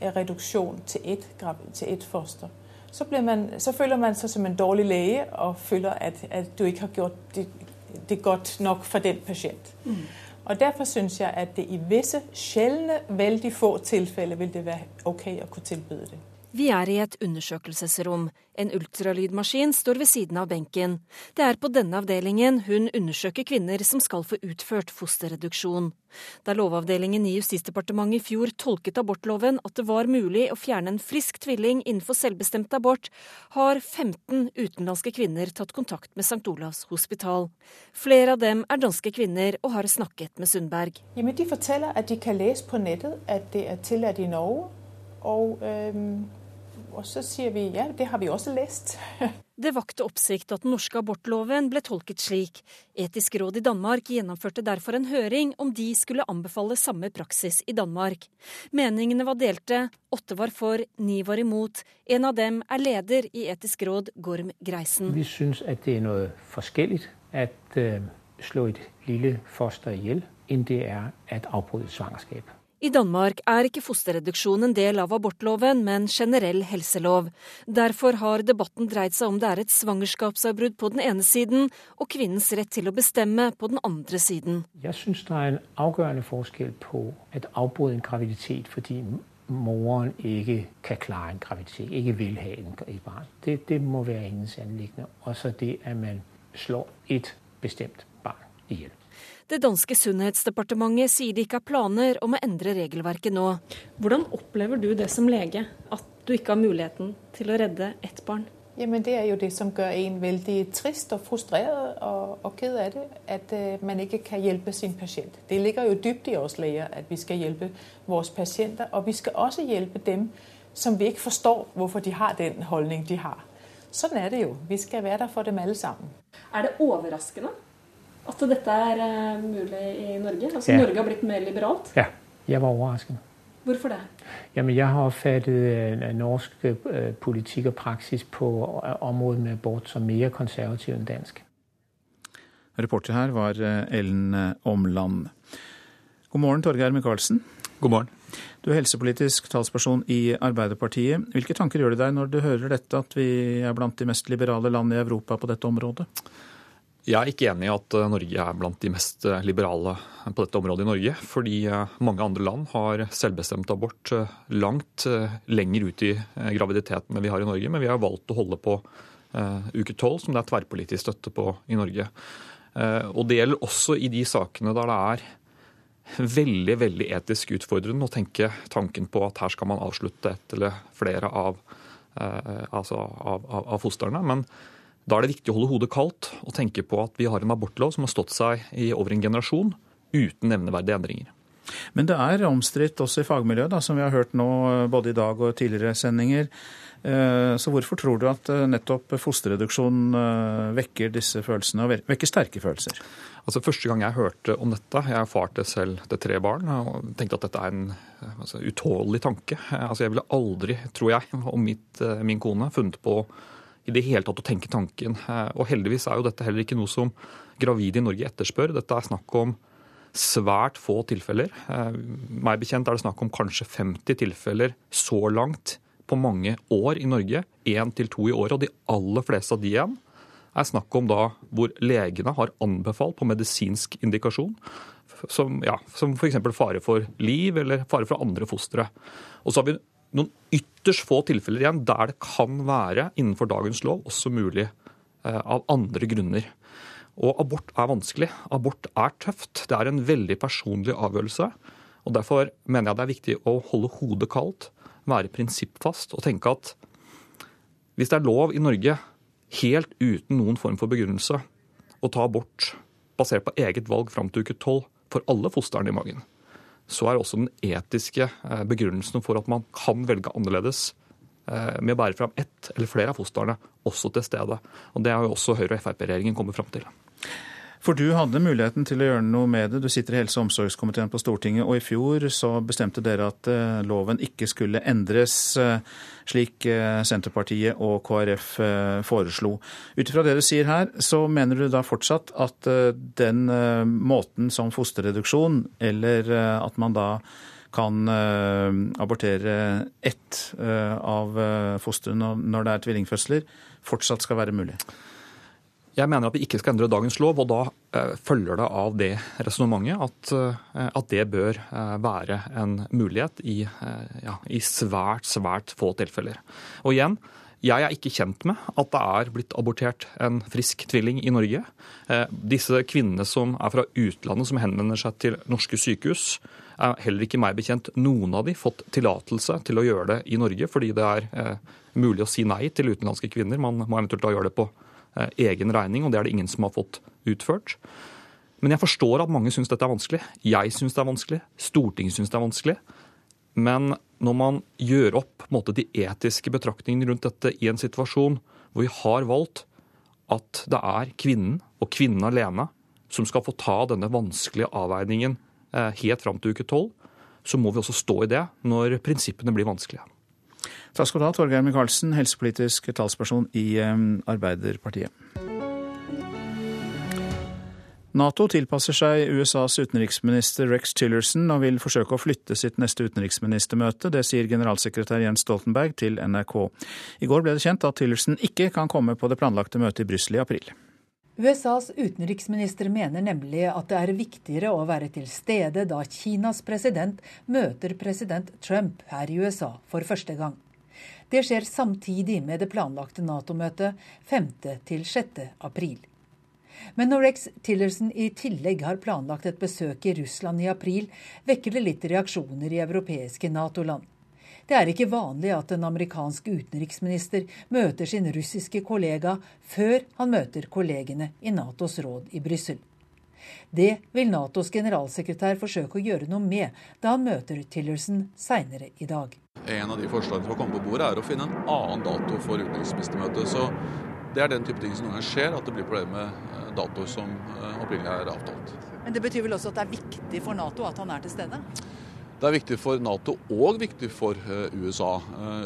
reduksjon til ett, til et foster. Så, man, så, føler man seg som en dårlig lege og føler at, at du ikke har gjort det, det, godt nok for den pasient. Mm. Og Derfor syns jeg at det i visse sjeldne, veldig få tilfeller vil det være ok å kunne tilby det. Vi er i et undersøkelsesrom. En ultralydmaskin står ved siden av benken. Det er på denne avdelingen hun undersøker kvinner som skal få utført fosterreduksjon. Da Lovavdelingen i Justisdepartementet i fjor tolket abortloven at det var mulig å fjerne en frisk tvilling innenfor selvbestemt abort, har 15 utenlandske kvinner tatt kontakt med St. Olavs hospital. Flere av dem er danske kvinner og har snakket med Sundberg. Jamen, de forteller at de kan lese på nettet at det er tillatt i Norge. Og øhm og så sier vi ja, det har vi også lest. det vakte oppsikt at den norske abortloven ble tolket slik. Etisk råd i Danmark gjennomførte derfor en høring om de skulle anbefale samme praksis i Danmark. Meningene var delte. Åtte var for, ni var imot. En av dem er leder i Etisk råd, Gorm Greisen. Vi syns at det er noe forskjellig at uh, slå et lille foster i hjel enn det er å avbryte svangerskap. I Danmark er ikke fosterreduksjon en del av abortloven, men generell helselov. Derfor har debatten dreid seg om det er et svangerskapsavbrudd på den ene siden, og kvinnens rett til å bestemme på den andre siden. Jeg syns det er en avgjørende forskjell på et avbrudd en graviditet fordi moren ikke kan klare en graviditet, ikke vil ha et barn. Det, det må være hennes anliggende. Og så det at man slår et bestemt barn i hjel. Det danske sunnhetsdepartementet sier de ikke har planer om å endre regelverket nå. Hvordan opplever du det som lege, at du ikke har muligheten til å redde ett barn? Jamen, det er jo det som gjør en veldig trist og frustrert og, og ked av det. At uh, man ikke kan hjelpe sin pasient. Det ligger jo dypt i oss leger at vi skal hjelpe våre pasienter. Og vi skal også hjelpe dem som vi ikke forstår hvorfor de har den holdning de har. Sånn er det jo. Vi skal være der for dem alle sammen. Er det overraskende at dette er uh, mulig i Norge? Altså ja. Norge har blitt mer liberalt? Ja, jeg var overrasket. Hvorfor det? Jamen, jeg har oppfattet uh, norsk uh, politikk og praksis på området med abort som mer konservativ enn dansk. Reporter her var Ellen Omland. God morgen, Torgeir Micaelsen. God morgen. Du er helsepolitisk talsperson i Arbeiderpartiet. Hvilke tanker gjør det deg når du hører dette, at vi er blant de mest liberale land i Europa på dette området? Jeg er ikke enig i at eh, Norge er blant de mest eh, liberale på dette området i Norge. Fordi eh, mange andre land har selvbestemt abort langt lenger ut i graviditeten enn vi har i Norge. Men vi har valgt å holde på uke tolv, som det er tverrpolitisk støtte på i Norge. Og det gjelder også i de sakene der det er veldig veldig etisk utfordrende å tenke tanken på at her skal man avslutte et eller flere av, altså av, av, av fostrene. Men da er det viktig å holde hodet kaldt og tenke på at vi har en abortlov som har stått seg i over en generasjon uten nevneverdige endringer. Men det er omstridt også i fagmiljøet, da, som vi har hørt nå både i dag og tidligere sendinger. Eh, så hvorfor tror du at eh, nettopp fosterreduksjon eh, vekker disse følelsene, og vekker sterke følelser? Altså Første gang jeg hørte om dette, jeg er far til selv til tre barn, og tenkte at dette er en altså, utålelig tanke. Altså Jeg ville aldri, tror jeg, og mitt, min kone funnet på i det hele tatt å tenke tanken. Og heldigvis er jo dette heller ikke noe som gravide i Norge etterspør. Dette er snakk om svært få tilfeller. Eh, meg bekjent er det snakk om kanskje 50 tilfeller så langt på mange år i Norge. Én til to i året. Og de aller fleste av de igjen er snakk om da hvor legene har anbefalt på medisinsk indikasjon, som, ja, som f.eks. fare for liv eller fare for andre fostre. Og så har vi noen ytterst få tilfeller igjen der det kan være innenfor dagens lov også mulig eh, av andre grunner. Og abort er vanskelig. Abort er tøft. Det er en veldig personlig avgjørelse. Og Derfor mener jeg det er viktig å holde hodet kaldt, være prinsippfast og tenke at hvis det er lov i Norge, helt uten noen form for begrunnelse, å ta abort basert på eget valg fram til uke tolv for alle fostrene i magen, så er også den etiske eh, begrunnelsen for at man kan velge annerledes eh, med å bære fram ett eller flere av fostrene, også til stede. Og Det har jo også Høyre- og Frp-regjeringen kommet fram til. For du hadde muligheten til å gjøre noe med det. Du sitter i helse- og omsorgskomiteen på Stortinget, og i fjor så bestemte dere at eh, loven ikke skulle endres eh, slik eh, Senterpartiet og KrF foreslo. Ut ifra det du sier her, så mener du da fortsatt at den måten som fosterreduksjon, eller at man da kan abortere ett av fostrene når det er tvillingfødsler, fortsatt skal være mulig? Jeg mener at vi ikke skal endre dagens lov, og da eh, følger det av det resonnementet at, eh, at, det bør eh, være en mulighet i, ja, i, svært, svært få tilfeller. Og igjen, jeg er ikke kjent med at det er blitt abortert en frisk tvilling i Norge. Disse kvinnene som er fra utlandet, som henvender seg til norske sykehus, er heller ikke meg bekjent noen av de fått tillatelse til å gjøre det i Norge, fordi det er mulig å si nei til utenlandske kvinner. Man må eventuelt da gjøre det på egen regning, og det er det ingen som har fått utført. Men jeg forstår at mange syns dette er vanskelig. Jeg syns det er vanskelig. Stortinget syns det er vanskelig. Men når man gjør opp måte, de etiske betraktningene rundt dette i en situasjon hvor vi har valgt at det er kvinnen, og kvinnen alene, som skal få ta denne vanskelige avveiningen eh, helt fram til uke tolv, så må vi også stå i det når prinsippene blir vanskelige. Takk skal du ha, Torgeir Micaelsen, helsepolitisk talsperson i Arbeiderpartiet. Nato tilpasser seg USAs utenriksminister Rex Tillerson og vil forsøke å flytte sitt neste utenriksministermøte. Det sier generalsekretær Jens Stoltenberg til NRK. I går ble det kjent at Tillerson ikke kan komme på det planlagte møtet i Brussel i april. USAs utenriksminister mener nemlig at det er viktigere å være til stede da Kinas president møter president Trump her i USA for første gang. Det skjer samtidig med det planlagte Nato-møtet 5.-6. april. Men når Rex Tillerson i tillegg har planlagt et besøk i Russland i april, vekker det litt reaksjoner i europeiske Nato-land. Det er ikke vanlig at en amerikansk utenriksminister møter sin russiske kollega før han møter kollegene i Natos råd i Brussel. Det vil Natos generalsekretær forsøke å gjøre noe med da han møter Tillerson seinere i dag. En av de forslagene som har kommet på bordet, er å finne en annen dato for utenriksministermøtet. Så det er den type ting som noen ganger skjer, at det blir problemer med eh, datoer som eh, opprinnelig er avtalt. Men det betyr vel også at det er viktig for Nato at han er til stede? Det er viktig for Nato og viktig for eh, USA.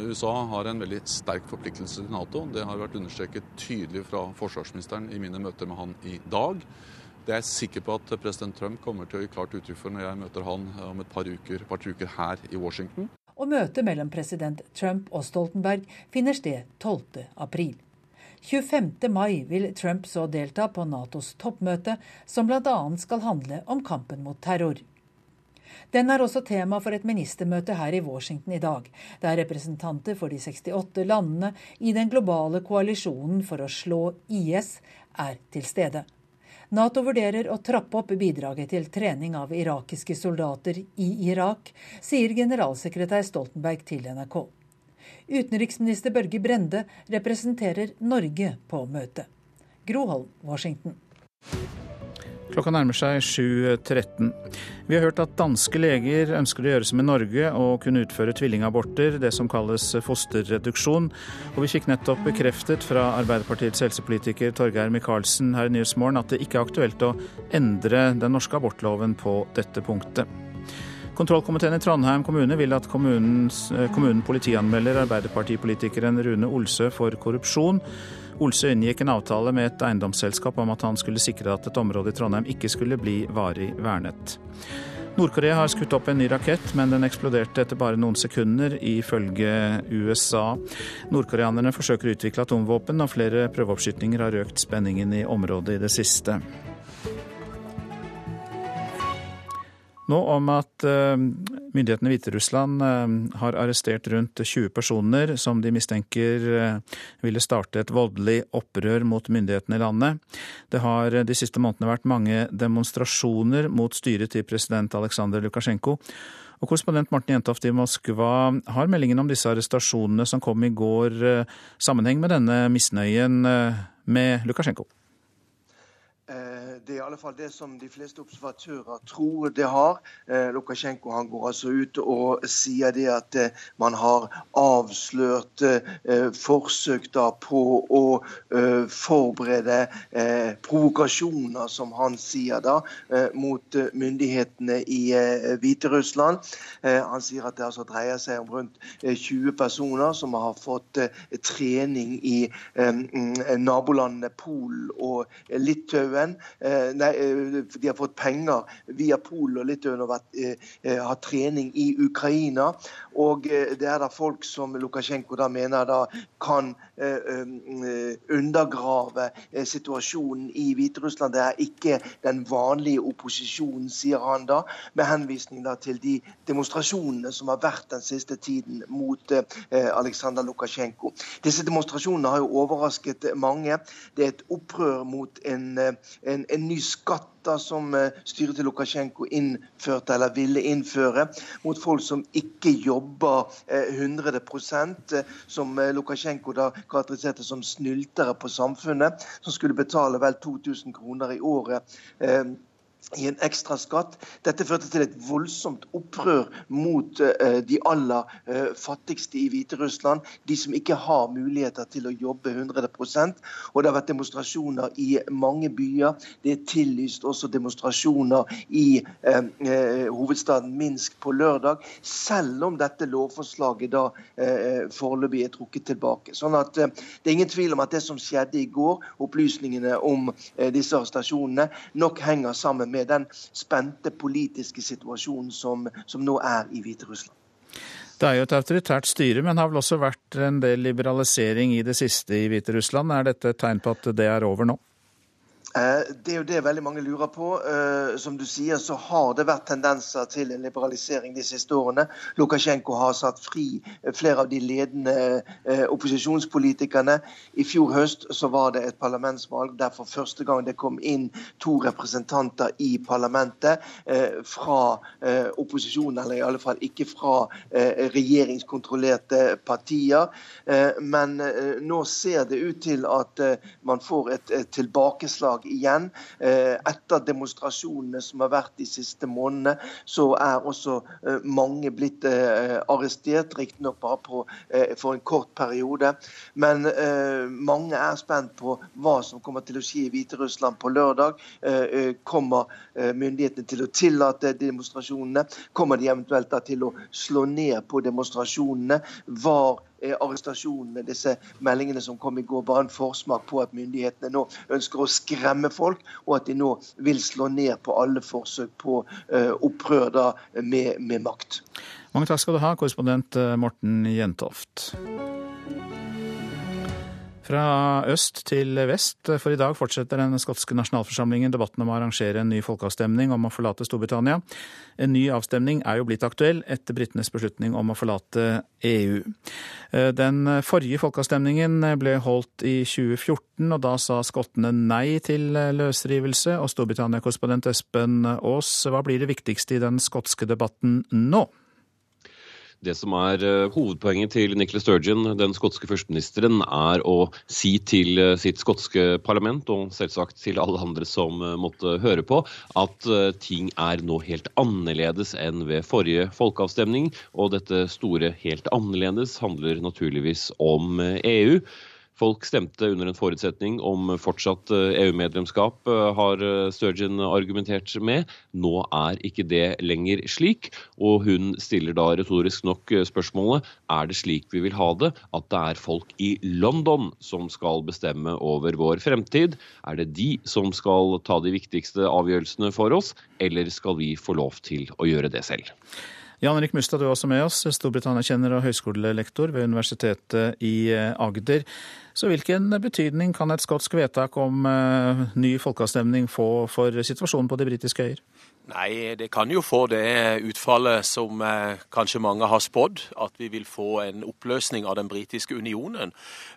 USA har en veldig sterk forpliktelse til Nato. Det har vært understreket tydelig fra forsvarsministeren i mine møter med han i dag. Det er jeg sikker på at president Trump kommer til å gi klart uttrykk for når jeg møter han om et par uker, par uker her i Washington. Og møtet mellom president Trump og Stoltenberg finner sted 12. april. 25. mai vil Trump så delta på Natos toppmøte, som bl.a. skal handle om kampen mot terror. Den er også tema for et ministermøte her i Washington i dag, der representanter for de 68 landene i den globale koalisjonen for å slå IS er til stede. Nato vurderer å trappe opp bidraget til trening av irakiske soldater i Irak, sier generalsekretær Stoltenberg til NRK. Utenriksminister Børge Brende representerer Norge på møtet. Groholm, Washington. Klokka nærmer seg 7.13. Vi har hørt at danske leger ønsker å gjøre som i Norge og kunne utføre tvillingaborter, det som kalles fosterreduksjon. Og vi fikk nettopp bekreftet fra Arbeiderpartiets helsepolitiker Torgeir Micaelsen her i Nyhetsmorgen at det ikke er aktuelt å endre den norske abortloven på dette punktet. Kontrollkomiteen i Trondheim kommune vil at kommunen politianmelder Arbeiderpartipolitikeren Rune Olsø for korrupsjon. Olsø inngikk en avtale med et eiendomsselskap om at han skulle sikre at et område i Trondheim ikke skulle bli varig vernet. Nord-Korea har skutt opp en ny rakett, men den eksploderte etter bare noen sekunder, ifølge USA. Nordkoreanerne forsøker å utvikle atomvåpen, og flere prøveoppskytninger har økt spenningen i området i det siste. Nå om at eh, myndighetene i Hviterussland eh, har arrestert rundt 20 personer som de mistenker eh, ville starte et voldelig opprør mot myndighetene i landet. Det har de siste månedene vært mange demonstrasjoner mot styret til president Aleksandr Lukasjenko. Og Korrespondent Morten Jentoft i Moskva, har meldingen om disse arrestasjonene som kom i går, sammenheng med denne misnøyen med Lukasjenko? Det er i alle fall det som de fleste observatører tror det har. Eh, Lukasjenko han går altså ut og sier det at eh, man har avslørt eh, forsøk da på å forberede provokasjoner, som han sier da, mot myndighetene i Hviterussland. han sier at det altså dreier seg om rundt 20 personer som har fått trening i nabolandene Polen og Litauen. Eh, nei, eh, de har fått penger via Polen og Litauen og eh, har trening i Ukraina. Og det er da folk som Lukasjenko da mener da kan undergrave situasjonen i Hviterussland. Det er ikke den vanlige opposisjonen, sier han da, med henvisning da til de demonstrasjonene som har vært den siste tiden mot Aleksandr Lukasjenko. Disse demonstrasjonene har jo overrasket mange. Det er et opprør mot en, en, en ny skatt som eh, styret til Lukasjenko innførte eller ville innføre, mot folk som ikke jobber 100 eh, eh, som Lukasjenko da karakteriserte som snyltere på samfunnet, som skulle betale vel 2000 kroner i året i en ekstra skatt. Dette førte til et voldsomt opprør mot uh, de aller uh, fattigste i Hviterussland. De som ikke har muligheter til å jobbe 100% Og Det har vært demonstrasjoner i mange byer. Det er tillyst også demonstrasjoner i uh, hovedstaden Minsk på lørdag, selv om dette lovforslaget da foreløpig er trukket tilbake. Sånn at Det er ingen tvil om at det som skjedde i går, opplysningene om disse arrestasjonene, nok henger sammen med den spente politiske situasjonen som, som nå er i Hviterussland. Det er jo et autoritært styre, men har vel også vært en del liberalisering i det siste i Hviterussland. Er dette et tegn på at det er over nå? Eh, det er jo det veldig mange lurer på. Eh, som du sier, så har det vært tendenser til en liberalisering de siste årene. Lukasjenko har satt fri flere av de ledende eh, opposisjonspolitikerne. I fjor høst så var det et parlamentsvalg der for første gang det kom inn to representanter i parlamentet fra opposisjonen, eller i alle fall ikke fra regjeringskontrollerte partier. Men nå ser det ut til at man får et tilbakeslag igjen. Eh, etter demonstrasjonene som har vært de siste månedene, så er også eh, mange blitt eh, arrestert, riktignok bare på, for en kort periode. Men mange er spent på hva som kommer til å skje i Hviterussland på lørdag. Kommer myndighetene til å tillate demonstrasjonene? Kommer de eventuelt til å slå ned på demonstrasjonene? Var arrestasjonene, disse meldingene som kom i går, bare en forsmak på at myndighetene nå ønsker å skremme folk, og at de nå vil slå ned på alle forsøk på uh, opprør da, med, med makt. Mange takk skal du ha, korrespondent eh, Morten Jentoft. Fra øst til vest, for i dag fortsetter den skotske nasjonalforsamlingen debatten om å arrangere en ny folkeavstemning om å forlate Storbritannia. En ny avstemning er jo blitt aktuell etter britenes beslutning om å forlate EU. Eh, den forrige folkeavstemningen ble holdt i 2014, og da sa skottene nei til løsrivelse. Og Storbritannia-korrespondent Espen Aas, hva blir det viktigste i den skotske debatten nå? Det som er uh, hovedpoenget til Nicola Sturgeon, den skotske førsteministeren, er å si til uh, sitt skotske parlament, og selvsagt til alle andre som uh, måtte høre på, at ting er nå helt annerledes enn ved forrige folkeavstemning. Og dette store helt annerledes handler naturligvis om EU. Folk stemte under en forutsetning om fortsatt EU-medlemskap, eh, e eh, har eh, Sturgeon argumentert med. Nå er ikke det lenger slik, og hun stiller da retorisk nok spørsmålet er det slik vi vil ha det, at det er folk i London som skal bestemme over vår fremtid? Er det de som skal ta de viktigste avgjørelsene for oss, eller skal vi få lov til å gjøre det selv? Jan Erik Mustad, du er også med oss, Storbritannia-kjenner og høyskolelektor ved Universitetet i Agder. Så hvilken betydning kan et skotsk vedtak om uh, ny folkeavstemning få for situasjonen på de britiske øyer? Nei, det kan jo få det utfallet som eh, kanskje mange har spådd, at vi vil få en oppløsning av den britiske unionen.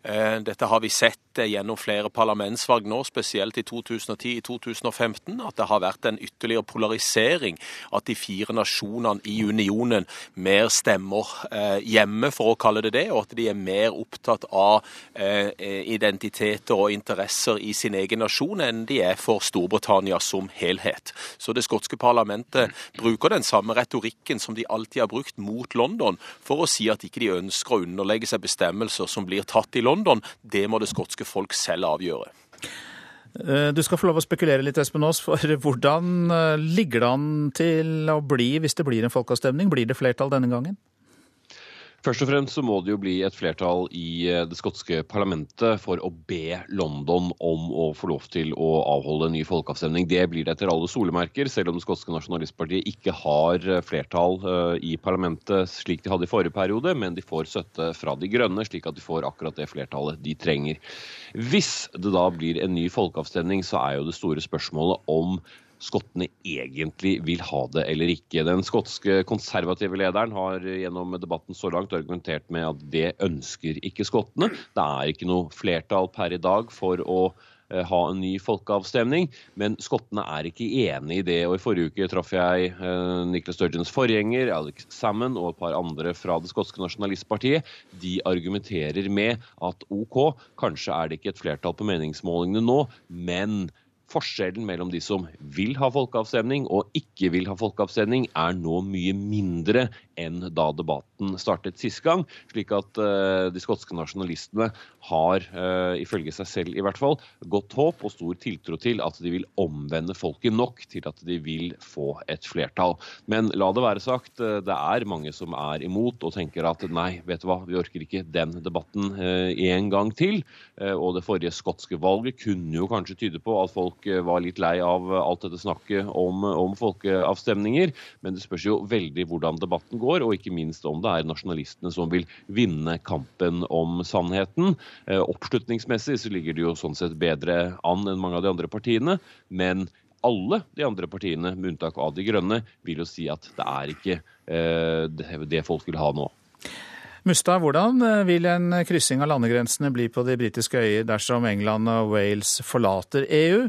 Eh, dette har vi sett eh, gjennom flere parlamentsvalg nå, spesielt i 2010-2015, at det har vært en ytterligere polarisering. At de fire nasjonene i unionen mer stemmer eh, hjemme, for å kalle det det, og at de er mer opptatt av eh, identiteter og interesser i sin egen nasjon enn de er for Storbritannia som helhet. Så det skotske parlamentet bruker den samme retorikken som de alltid har brukt mot London, for å si at ikke de ønsker å underlegge seg bestemmelser som blir tatt i London. Det må det skotske folk selv avgjøre. Eh, du skal få lov å spekulere litt, Espen Aas, for hvordan eh, ligger det an til å bli hvis det blir en folkeavstemning? Blir det flertall denne gangen? Først og fremst så må det jo bli et flertall i eh, det skotske parlamentet for å be London om å få lov til å avholde en ny folkeavstemning. Det blir det etter alle solemerker, selv om det skotske nasjonalistpartiet ikke har eh, flertall eh, i parlamentet slik de hadde i forrige periode, men de får støtte fra De grønne, slik at de får akkurat det flertallet de trenger. Hvis det da blir en ny folkeavstemning, så er jo det store spørsmålet om skottene egentlig vil ha det eller ikke. Den skotske konservative lederen har gjennom debatten så langt argumentert med at det ønsker ikke skottene. Det er ikke noe flertall per i dag for å eh, ha en ny folkeavstemning, men skottene er ikke enig i det. og I forrige uke traff jeg eh, Nicholas Sturgeons forgjenger, Alex Salmon, og et par andre fra det skotske nasjonalistpartiet. De argumenterer med at OK, kanskje er det ikke et flertall på meningsmålingene nå, men Forskjellen mellom de som vil ha folkeavstemning og ikke vil ha folkeavstemning, er nå mye mindre enn da debatten startet sist gang. Slik at uh, de skotske nasjonalistene har, uh, ifølge seg selv i hvert fall, godt håp og stor tiltro til at de vil omvende folket nok til at de vil få et flertall. Men la det være sagt, uh, det er mange som er imot og tenker at nei, vet du hva, vi orker ikke den debatten en gang til. og det forrige skotske valget kunne jo kanskje tyde på at folk var litt lei av alt dette snakket om, om, folkeavstemninger. Men det spørs jo veldig hvordan debatten går, og ikke minst om det er nasjonalistene som vil vinne kampen om sannheten. Eh, oppslutningsmessig så ligger det jo sånn sett bedre an enn mange av de andre partiene. men alle de andre partiene, med unntak av De grønne, vil jo si at det er ikke eh, det folk vil ha nå. Mustad, hvordan eh, vil en kryssing av landegrensene bli på de britiske øyer dersom England og Wales forlater EU?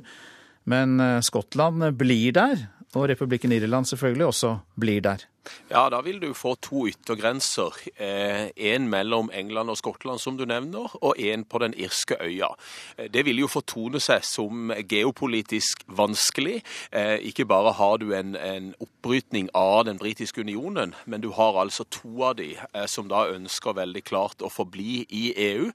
Men Skottland blir der, og republikken Irland selvfølgelig også blir der. Ja, da vil du få to yttergrenser. Eh, en mellom England og Skottland, som du nevner, og en på den irske øya. Eh, det vil jo fortone seg som geopolitisk vanskelig. Eh, ikke bare har du en, en oppbrytning av den britiske unionen, men du har altså to av de som da ønsker veldig klart å forbli i EU.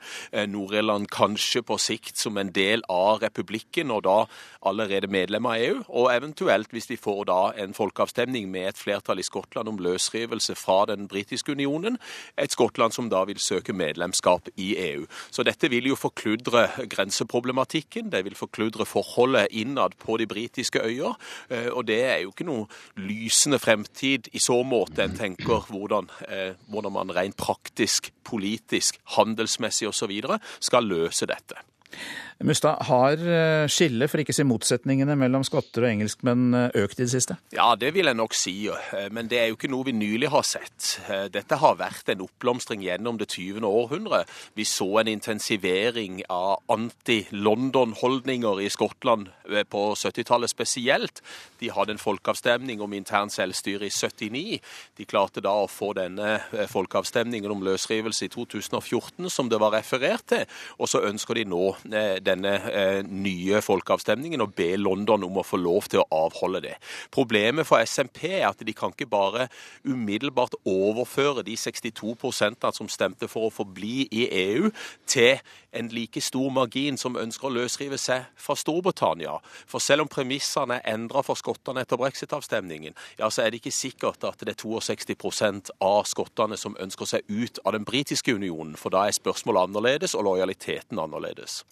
Nord-Irland kanskje på sikt som en del av republikken, og da allerede medlem av EU. Og eventuelt, hvis de får da en folkeavstemning med et flertall i Skottland, Skottland om løsrivelse fra den britiske unionen. Et Skottland som da vil søke medlemskap i EU. Så dette vil jo forkludre grenseproblematikken. Det vil forkludre forholdet innad på de britiske øyer. Eh, og det er jo ikke noe lysende fremtid i så måte en tenker hvordan, eh, hvordan man rent praktisk, politisk, handelsmessig osv. skal løse dette. Mustad, har eh, skillet, for ikke å si motsetningene mellom skotter og engelskmenn eh, økt i det siste? Ja, det vil jeg nok si. Eh, men det er jo ikke noe vi nylig har sett. Dette har vært en oppblomstring gjennom det 20. århundre. Vi så en intensivering av anti-London-holdninger i Skottland på 70-tallet spesielt. De hadde en folkeavstemning om internt selvstyre i 79. De klarte da å få denne folkeavstemningen om løsrivelse i 2014, som det var referert til. Og så ønsker de nå denne eh, nye folkeavstemningen og be London om å få lov til å avholde det. Problemet for SMP er at de kan ikke bare umiddelbart overføre de 62% som stemte for å forbli i EU, til en like stor margin som ønsker å løsrive seg fra Storbritannia. For selv om premissene er endra for skottene etter brexit-avstemningen, ja, så er det ikke sikkert at det er 62% av skottene som ønsker seg ut av den britiske unionen. For da er spørsmålet annerledes og lojaliteten annerledes.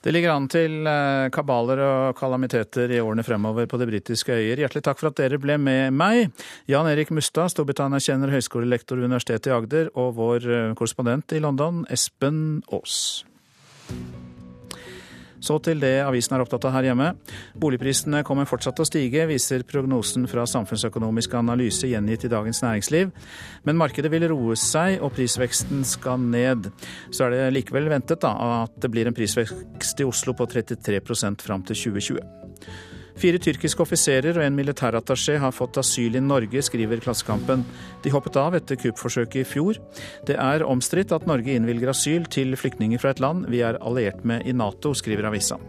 Det ligger an til eh, kabaler og kalamiteter i årene fremover på de britiske øyer. Hjertelig takk for at dere ble med meg. Jan Erik Mustad, Storbritannia-kjenner, høyskolelektor ved Universitetet i Agder, og vår eh, korrespondent i London, Espen Aas. Så til det avisen er opptatt av her hjemme. Boligprisene kommer fortsatt til å stige, viser prognosen fra Samfunnsøkonomisk analyse gjengitt i Dagens Næringsliv. Men markedet vil roe seg, og prisveksten skal ned. Så er det likevel ventet da, at det blir en prisvekst i Oslo på 33% fram til 2020. Fire tyrkiske offiserer og en militærattaché har fått asyl i Norge, skriver Klassekampen. De hoppet av etter kuppforsøket i fjor. Det er omstridt at Norge innvilger asyl til flyktninger fra et land vi er alliert med i Nato, skriver avisa.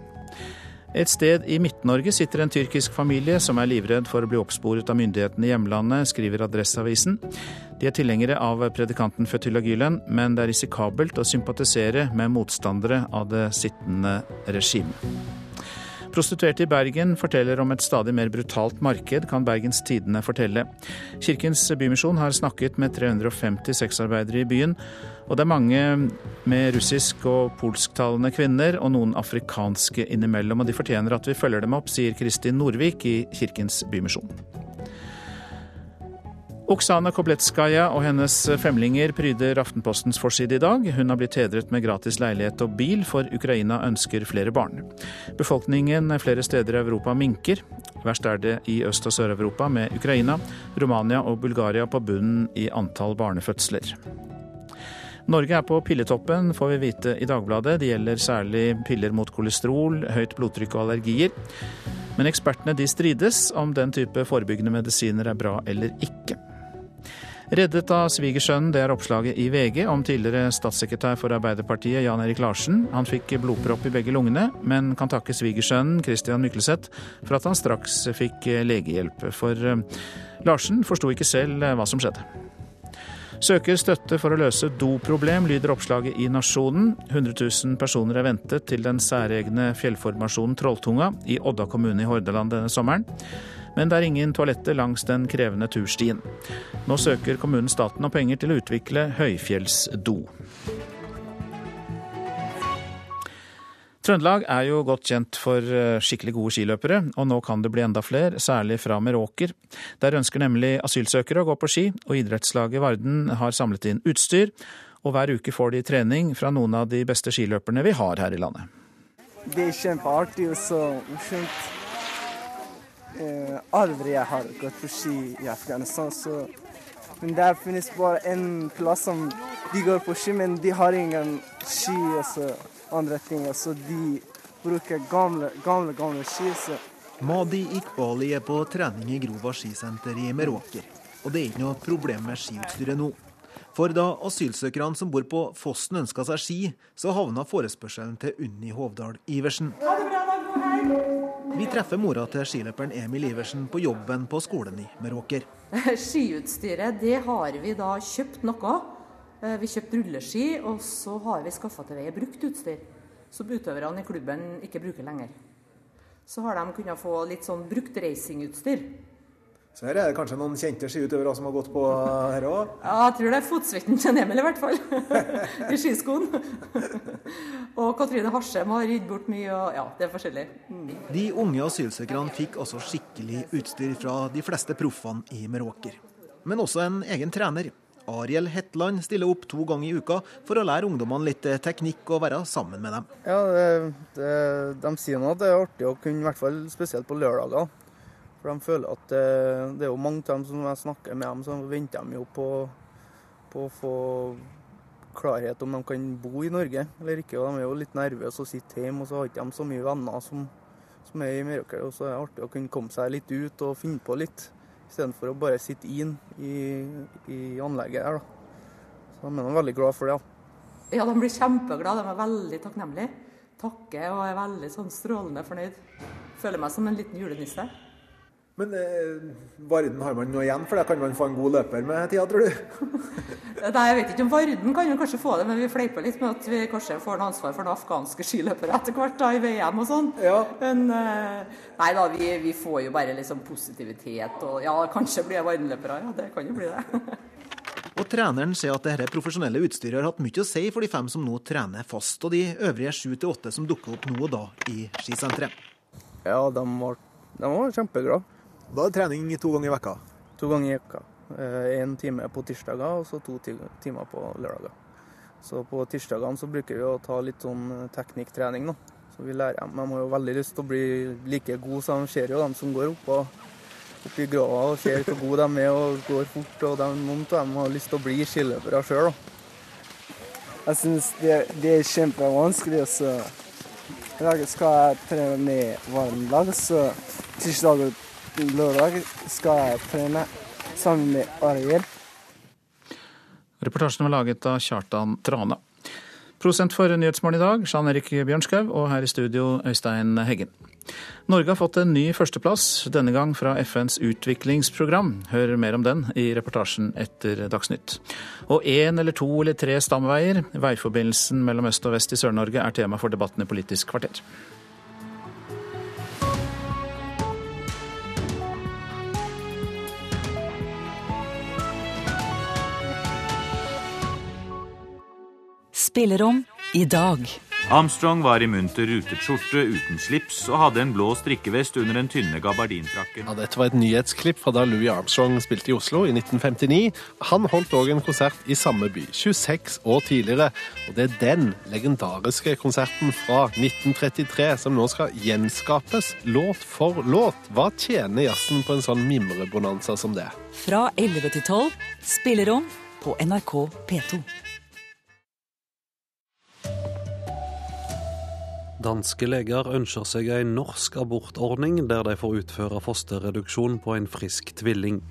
Et sted i Midt-Norge sitter en tyrkisk familie som er livredd for å bli oppsporet av myndighetene i hjemlandet, skriver Adresseavisen. De er tilhengere av predikanten Fetullah Gülen, men det er risikabelt å sympatisere med motstandere av det sittende regimet. Prostituerte i Bergen forteller om et stadig mer brutalt marked, kan Bergens Tidende fortelle. Kirkens Bymisjon har snakket med 350 sexarbeidere i byen, og det er mange med russisk- og polsktalende kvinner, og noen afrikanske innimellom, og de fortjener at vi følger dem opp, sier Kristin Norvik i Kirkens Bymisjon. Oksana Kobletskaja og hennes femlinger pryder Aftenpostens forside i dag. Hun har blitt hedret med gratis leilighet og bil, for Ukraina ønsker flere barn. Befolkningen flere steder i Europa minker. Verst er det i Øst- og Sør-Europa, med Ukraina, Romania og Bulgaria på bunnen i antall barnefødsler. Norge er på pilletoppen, får vi vite i Dagbladet. Det gjelder særlig piller mot kolesterol, høyt blodtrykk og allergier. Men ekspertene de strides om den type forebyggende medisiner er bra eller ikke. Reddet av svigersønnen, det er oppslaget i VG om tidligere statssekretær for Arbeiderpartiet Jan Erik Larsen. Han fikk blodpropp i begge lungene, men kan takke svigersønnen Christian Mykleseth for at han straks fikk legehjelp. For eh, Larsen forsto ikke selv eh, hva som skjedde. Søker støtte for å løse doproblem, lyder oppslaget i Nasjonen. 100 000 personer er ventet til den særegne fjellformasjonen Trolltunga i Odda kommune i Hordaland denne sommeren men det er ingen toaletter langs den krevende turstien. Nå søker kommunen staten om penger til å utvikle høyfjellsdo. Trøndelag er jo godt kjent for eh, skikkelig gode skiløpere, og nå kan det bli enda flere, særlig fra Meråker. Der ønsker nemlig asylsøkere å gå på ski, og idrettslaget Varden har samlet inn utstyr. Og hver uke får de trening fra noen av de beste skiløperne vi har her i landet. Det er kjempeartig og så morsomt eh, aldri jeg har gått på ski i Afghanistan. Så, men der finnes bare én plass som de går på ski, men de har ingen ski og så andre ting. Så de bruker gamle, gamle, gamle ski. Så. Madi Iqbali er på trening i Grova skisenter i Meråker. Og det er ikke noe problem med skiutstyret nå. For da asylsøkerne som bor på Fossen ønska seg ski, så havna forespørselen til Unni Hovdal Iversen. Ha det bra, da. God hjem. Vi treffer mora til skiløperen Emil Iversen på jobben på skolen i Meråker. Skiutstyret, det har vi da kjøpt noe. Eh, vi kjøpte rulleski, og så har vi skaffa til veie brukt utstyr. Som utøverne i klubben ikke bruker lenger. Så har de kunnet få litt sånn brukt racingutstyr. Så her er det kanskje noen kjente skiutøvere som har gått på her òg? Ja, jeg tror det er fotsvetten til Emil i hvert fall. I skiskoen. og Katrine Harsem har ridd bort mye, og ja, det er forskjellig. Mm. De unge asylsøkerne fikk altså skikkelig utstyr fra de fleste proffene i Meråker. Men også en egen trener. Ariel Hetland stiller opp to ganger i uka for å lære ungdommene litt teknikk og være sammen med dem. Ja, det, det, De sier nå at det er artig å kunne, i hvert fall spesielt på lørdager. For de føler at det, det er jo mange av dem som jeg snakker med dem, så venter de jo på, på å få klarhet om de kan bo i Norge eller ikke. Og de er jo litt nervøse og sitter hjemme, og så har ikke de så mye venner som, som er i Meråker. Og så er det artig å kunne komme seg litt ut og finne på litt, istedenfor å bare sitte inn i, i anlegget her. da. Så de er veldig glad for det. Ja. ja, de blir kjempeglade. De er veldig takknemlige. Takker og er veldig sånn strålende fornøyd. Føler meg som en liten julenisse. Men eh, Varden har man noe igjen for det? Kan man få en god løper med tida, tror du? Nei, jeg vet ikke om Varden kan jo kanskje få det, men vi fleiper litt med at vi kanskje får noe ansvar for noen afghanske skiløpere etter hvert, da, i VM og sånn. Ja. Men eh, nei da, vi, vi, får jo bare liksom positivitet og ja, kanskje blir jeg Varden-løpere. Ja, det kan jo bli det. Og Treneren sier at dette profesjonelle utstyret har hatt mye å si for de fem som nå trener fast, og de øvrige sju til åtte som dukker opp nå og da i skisenteret. Ja, de var, de var kjempeglade. Da er det trening to ganger i vekka? To ganger i vekka. Én time på tirsdager og så to timer på lørdager. Så på tirsdagene så bruker vi å ta litt sånn teknikktrening. da. Så vi lærer dem. De har jo veldig lyst til å bli like gode, så de ser jo dem som går opp, og, opp i grava og ser hvor gode de er og går fort. og de, Noen av dem har lyst til å bli skiløpere sjøl. Jeg syns det, det, er kjempevanskelig. Så I skal jeg trene med varmlag, så tirsdag og lørdag skal jeg trene sammen med Ariel. Reportasjen var laget av Kjartan Trane. Prosent for Nyhetsmorgen i dag, Jan Erik Bjørnskaug, og her i studio Øystein Heggen. Norge har fått en ny førsteplass, denne gang fra FNs utviklingsprogram. Hør mer om den i reportasjen etter Dagsnytt. Og én eller to eller tre stamveier, veiforbindelsen mellom øst og vest i Sør-Norge, er tema for debatten i Politisk kvarter. Spillerom i dag. Armstrong var i munter rutet skjorte uten slips og hadde en blå strikkevest under den tynne gabardinfrakken. Ja, dette var et nyhetsklipp fra da Louis Armstrong spilte i Oslo i 1959. Han holdt òg en konsert i samme by, 26 år tidligere. Og det er den legendariske konserten fra 1933 som nå skal gjenskapes, låt for låt. Hva tjener jazzen på en sånn mimrebonanza som det? Fra 11 til 12, spillerom på NRK P2. Danske leger ønsker seg en norsk abortordning der de får utføre fosterreduksjon på en frisk tvilling.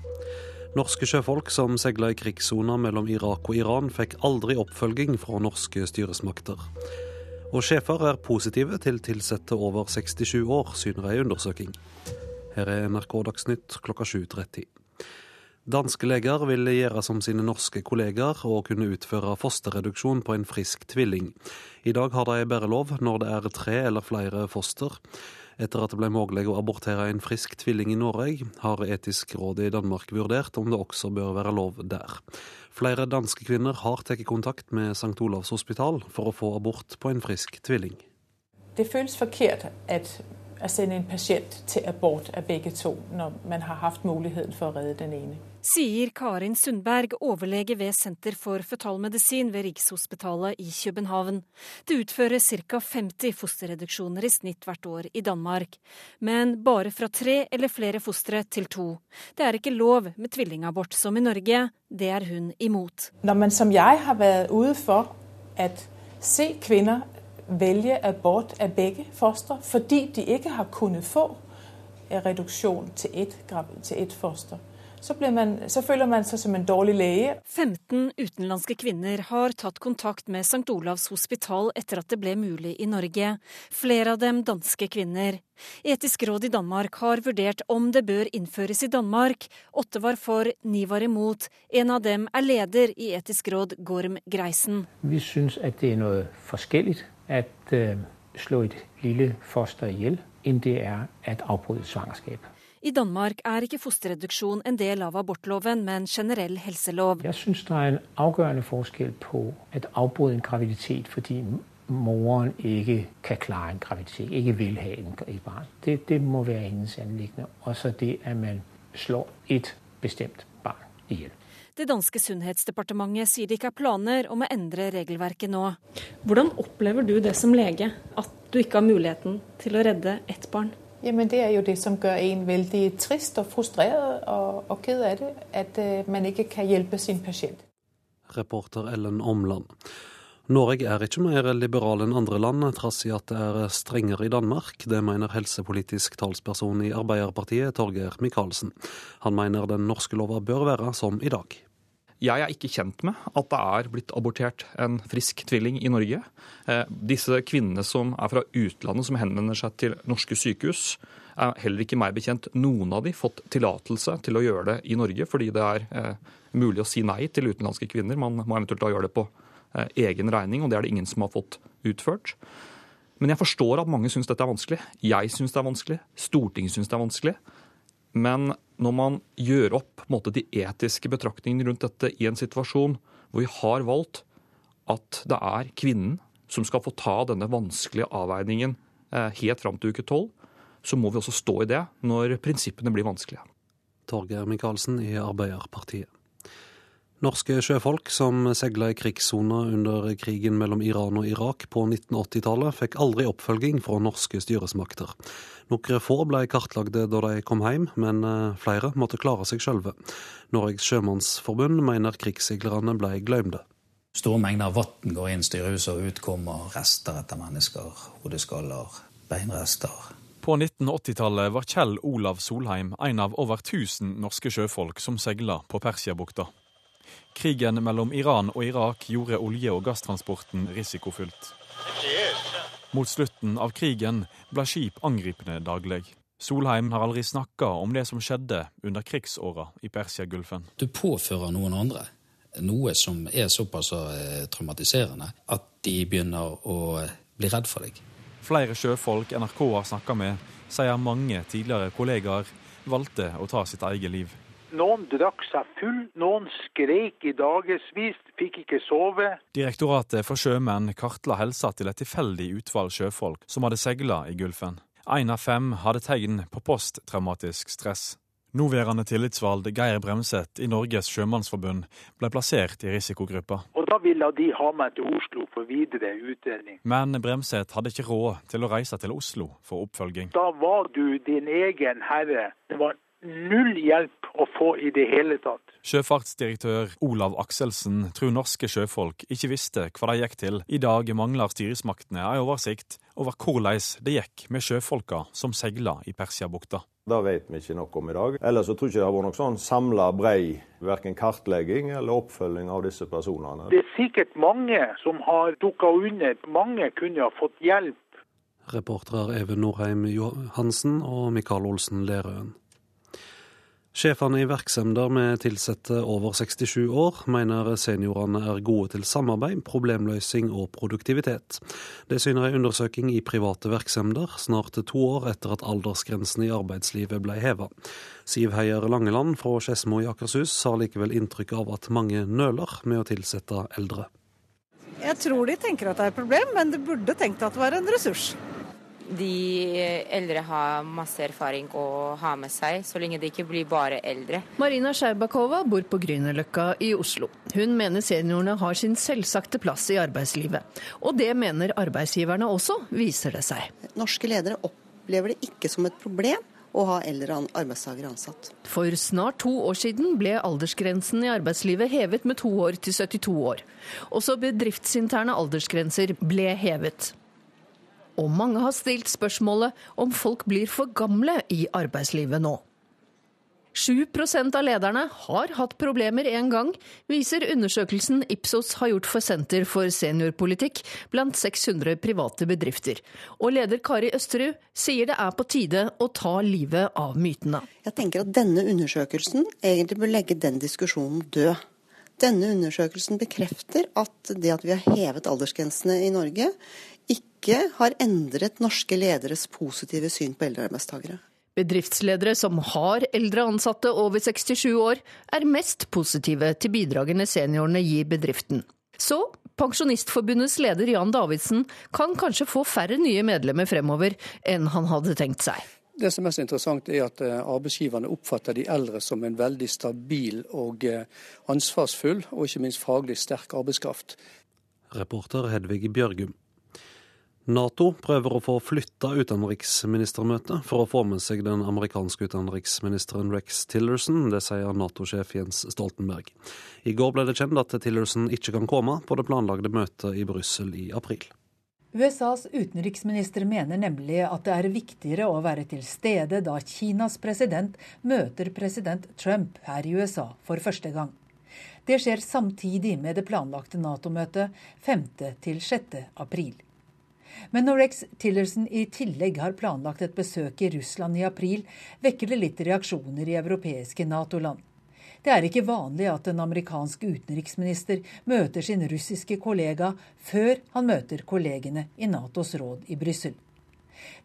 Norske sjøfolk som seila i krigssona mellom Irak og Iran, fikk aldri oppfølging fra norske styresmakter. Og sjefer er positive til ansatte over 67 år, syner ei undersøking. Her er NRK Dagsnytt klokka 7.30. Danske leger vil gjøre som sine norske kolleger og kunne utføre fosterreduksjon på en frisk tvilling. I dag har de bare lov når det er tre eller flere foster. Etter at det ble mulig å abortere en frisk tvilling i Norge, har Etisk råd i Danmark vurdert om det også bør være lov der. Flere danske kvinner har tatt kontakt med St. Olavs hospital for å få abort på en frisk tvilling. Det føles forkert at å sende en pasient til abort av begge to, når man har hatt muligheten for å redde den ene. Sier Karin Sundberg, overlege ved Senter for føtalmedisin ved Rikshospitalet i København. Det utføres ca. 50 fosterreduksjoner i snitt hvert år i Danmark, men bare fra tre eller flere fostre til to. Det er ikke lov med tvillingabort som i Norge, det er hun imot. Når man som jeg har vært ute for å se kvinner velge abort av begge foster fordi de ikke har kunnet få reduksjon til ett, til foster. Så, man, så, føler man seg som en dårlig lege. 15 utenlandske kvinner har tatt kontakt med St. Olavs hospital etter at det ble mulig i Norge. Flere av dem danske kvinner. Etisk råd i Danmark har vurdert om det bør innføres i Danmark. Åtte var for, ni var imot. En av dem er leder i Etisk råd, Gorm Greisen. Vi syns at det er noe forskjellig at uh, slå et lille foster i hjel enn det er at avbryte svangerskap. I Danmark er ikke fosterreduksjon en del av abortloven, men generell helselov. Jeg syns det er en avgjørende forskjell på å avbryte en graviditet fordi moren ikke kan klare en graviditet, ikke vil ha et barn. Det, det må være hennes anliggende. Og så det at man slår et bestemt barn i hjel. Det danske sunnhetsdepartementet sier det ikke er planer om å endre regelverket nå. Hvordan opplever du det som lege, at du ikke har muligheten til å redde ett barn? Jamen, Det er jo det som gjør en veldig trist og frustrert og, og ked av det. At uh, man ikke kan hjelpe sin pasient. Reporter Ellen Omland. Norge er ikke mer liberal enn andre land, trass i at det er strengere i Danmark. Det mener helsepolitisk talsperson i Arbeiderpartiet, Torgeir Micaelsen. Han mener den norske lova bør være som i dag. Jeg er ikke kjent med at det er blitt abortert en frisk tvilling i Norge. Eh, disse kvinnene som er fra utlandet som henvender seg til norske sykehus, er heller ikke meg bekjent noen av de fått tillatelse til å gjøre det i Norge, fordi det er eh, mulig å si nei til utenlandske kvinner. Man må eventuelt da gjøre det på Eh, egen regning, og det er det ingen som har fått utført. Men jeg forstår at mange syns dette er vanskelig. Jeg syns det er vanskelig. Stortinget syns det er vanskelig. Men når man gjør opp måte, de etiske betraktningene rundt dette i en situasjon hvor vi har valgt at det er kvinnen som skal få ta denne vanskelige avveiningen eh, helt fram til uke tolv, så må vi også stå i det når prinsippene blir vanskelige. Torgeir Micaelsen i Arbeiderpartiet. Norske sjøfolk som seila i krigssona under krigen mellom Iran og Irak på 1980-tallet, fikk aldri oppfølging fra norske styresmakter. Noen få ble kartlagde da de kom hjem, men eh, flere måtte klare seg sjølve. Norges sjømannsforbund mener krigsseilerne ble glemte. Store mengder vann går inn styrehuset, og ut kommer rester etter mennesker. Hodeskaller, beinrester. På 1980-tallet var Kjell Olav Solheim en av over 1000 norske sjøfolk som seila på Persiabukta. Krigen mellom Iran og Irak gjorde olje- og gasstransporten risikofylt. Mot slutten av krigen ble skip angripende daglig. Solheim har aldri snakka om det som skjedde under krigsåra i Persiagulfen. Du påfører noen andre noe som er såpass eh, traumatiserende at de begynner å eh, bli redd for deg. Flere sjøfolk NRK har snakka med, sier mange tidligere kollegaer valgte å ta sitt eget liv. Noen drakk seg full, noen skreik i dagevis, fikk ikke sove. Direktoratet for sjømenn kartla helsa til et tilfeldig utvalg sjøfolk som hadde seila i Gulfen. Én av fem hadde tegn på posttraumatisk stress. Nåværende tillitsvalgt Geir Bremseth i Norges sjømannsforbund ble plassert i risikogruppa. Og Da ville de ha meg til Oslo for videre utredning. Men Bremseth hadde ikke råd til å reise til Oslo for oppfølging. Da var du din egen herre. Det var null hjelp å få i det hele tatt. Sjøfartsdirektør Olav Akselsen tror norske sjøfolk ikke visste hva de gikk til. I dag mangler styresmaktene en oversikt over hvordan det gikk med sjøfolka som seila i Persiabukta. Det vet vi ikke nok om i dag. Ellers så tror jeg ikke det har vært noen sånn samla brei verken kartlegging eller oppfølging av disse personene. Det er sikkert mange som har dukka under. Mange kunne ha fått hjelp. Reportere Even Norheim Johansen og Mikael Olsen Lerøen. Sjefene i virksomheter med ansatte over 67 år mener seniorene er gode til samarbeid, problemløsning og produktivitet. Det syner en undersøking i private virksomheter, snart to år etter at aldersgrensen i arbeidslivet ble heva. Siv Heier Langeland fra Skedsmo i Akershus har likevel inntrykk av at mange nøler med å tilsette eldre. Jeg tror de tenker at det er et problem, men de burde tenkt at det var en ressurs de eldre har masse erfaring å ha med seg, så lenge de ikke blir bare eldre. Marina Sjerbakova bor på Grünerløkka i Oslo. Hun mener seniorene har sin selvsagte plass i arbeidslivet. Og det mener arbeidsgiverne også, viser det seg. Norske ledere opplever det ikke som et problem å ha eldre arbeidstakere ansatt. For snart to år siden ble aldersgrensen i arbeidslivet hevet med to år til 72 år. Også bedriftsinterne aldersgrenser ble hevet og mange har stilt spørsmålet om folk blir for gamle i arbeidslivet nå. 7% av lederne har hatt problemer en gang, viser undersøkelsen Ipsos har gjort for Senter for seniorpolitikk blant 600 private bedrifter. Og leder Kari Østerud sier det er på tide å ta livet av mytene. Jeg tenker at denne undersøkelsen egentlig bør legge den diskusjonen død. Denne undersøkelsen bekrefter at det at vi har hevet aldersgrensene i Norge, ikke har endret norske lederes positive syn på eldre arbeidstakere. Bedriftsledere som har eldre ansatte over 67 år, er mest positive til bidragene seniorene gir bedriften. Så Pensjonistforbundets leder Jan Davidsen kan kanskje få færre nye medlemmer fremover enn han hadde tenkt seg. Det som er så interessant, er at eh, arbeidsgiverne oppfatter de eldre som en veldig stabil og eh, ansvarsfull, og ikke minst faglig sterk arbeidskraft. Reporter Hedvig Bjørgum. Nato prøver å få flytta utenriksministermøtet for å få med seg den amerikanske utenriksministeren Rex Tillerson. Det sier Nato-sjef Jens Stoltenberg. I går ble det kjent at Tillerson ikke kan komme på det planlagde møtet i Brussel i april. USAs utenriksminister mener nemlig at det er viktigere å være til stede da Kinas president møter president Trump her i USA for første gang. Det skjer samtidig med det planlagte Nato-møtet 5.-6. april. Men når Rex Tillerson i tillegg har planlagt et besøk i Russland i april, vekker det litt reaksjoner i europeiske Nato-land. Det er ikke vanlig at en amerikansk utenriksminister møter sin russiske kollega før han møter kollegene i Natos råd i Brussel.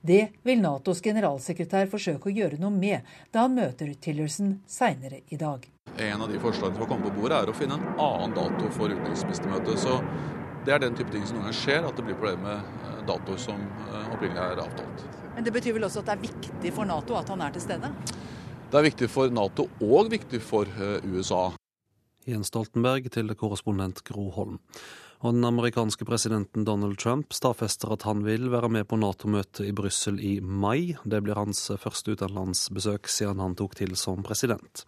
Det vil Natos generalsekretær forsøke å gjøre noe med da han møter Tillerson seinere i dag. En av de forslagene som har kommet på bordet, er å finne en annen dato for utenriksministermøtet. Så det er den type ting som noen ganger skjer, at det blir problemer med eh, datoer som eh, opprinnelig er avtalt. Men det betyr vel også at det er viktig for Nato at han er til stede? Det er viktig for Nato og viktig for eh, USA. Jens Stoltenberg til korrespondent Gro Holm. Og den amerikanske presidenten Donald Trump stadfester at han vil være med på Nato-møtet i Brussel i mai. Det blir hans første utenlandsbesøk siden han tok til som president.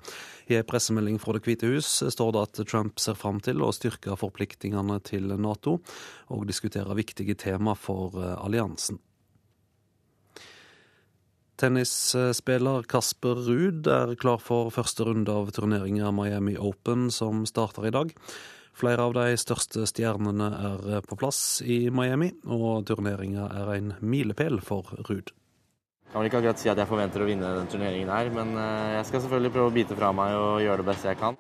I en pressemelding fra Det hvite hus står det at Trump ser fram til å styrke forpliktingene til Nato, og diskutere viktige tema for alliansen. Tennisspiller Kasper Ruud er klar for første runde av turneringen av Miami Open, som starter i dag. Flere av de største stjernene er på plass i Miami, og turneringen er en milepæl for Ruud. Jeg kan vel ikke akkurat si at jeg forventer å vinne den turneringen her, men eh, jeg skal selvfølgelig prøve å bite fra meg og gjøre det beste jeg kan.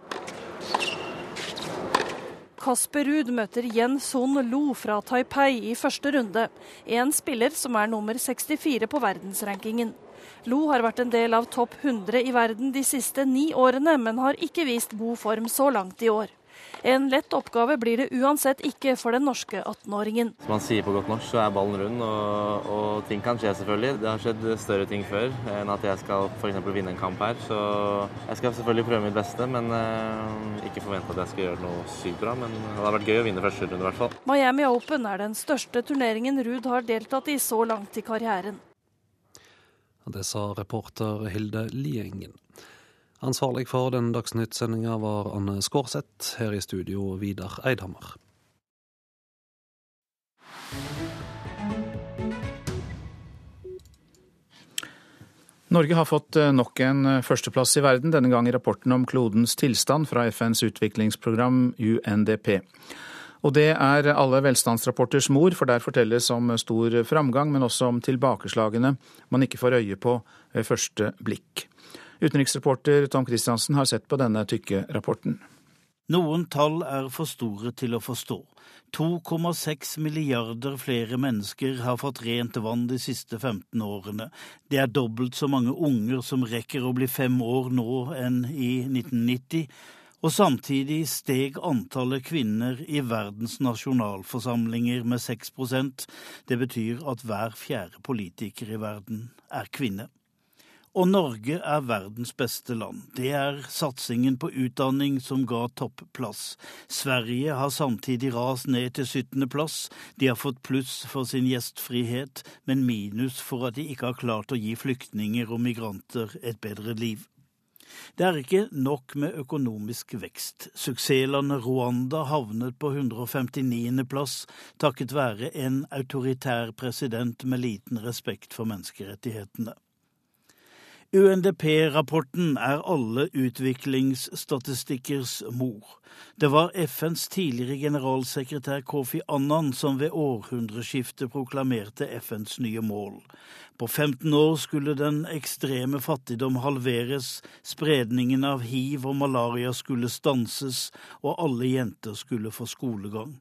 Kasper Ruud møter Yen Son Lo fra Taipei i første runde. En spiller som er nummer 64 på verdensrankingen. Lo har vært en del av topp 100 i verden de siste ni årene, men har ikke vist god form så langt i år. En lett oppgave blir det uansett ikke for den norske 18-åringen. Som man sier på godt norsk, så er ballen rund, og, og, ting kan skje selvfølgelig. Det har skjedd større ting før enn at jeg skal f.eks. vinne en kamp her. Så jeg skal selvfølgelig prøve mitt beste, men eh, ikke forvente at jeg skal gjøre noe sykt bra. Men det har vært gøy å vinne første runde i hvert fall. Miami Open er den største turneringen Ruud har deltatt i så langt i karrieren. Det sa reporter Hilde Liengen. Ansvarlig for den Dagsnytt-sendinga var Anne Skårseth. Her i studio Vidar Eidhammer. Norge har fått eh, nok en eh, førsteplass i verden, denne gang i rapporten om klodens tilstand fra FNs utviklingsprogram UNDP. Og det er alle velstandsrapporters mor, for der fortelles om stor framgang, men også om tilbakeslagene man ikke får øye på ved første blikk. Utenriksreporter Tom Christiansen har sett på denne tykke rapporten. Noen tall er for store til å forstå. 2,6 milliarder flere mennesker har fått rent vann de siste 15 årene. Det er dobbelt så mange unger som rekker å bli fem år nå enn i 1990 og samtidig steg antallet kvinner i verdens nasjonalforsamlinger med 6% Det betyr at hver fjerde politiker i verden er kvinne. Og Norge er verdens beste land. Det er satsingen på utdanning som ga topplass. Sverige har samtidig rast ned til 17. plass. De har fått pluss for sin gjestfrihet, men minus for at de ikke har klart å gi flyktninger og migranter et bedre liv. Det er ikke nok med økonomisk vekst. Suksesslandet Rwanda havnet på 159. plass takket være en autoritær president med liten respekt for menneskerettighetene. UNDP-rapporten er alle utviklingsstatistikkers mor. Det var FNs tidligere generalsekretær Kofi Annan som ved århundreskiftet proklamerte FNs nye mål. På 15 år skulle den ekstreme fattigdom halveres, spredningen av hiv og malaria skulle stanses, og alle jenter skulle få skolegang.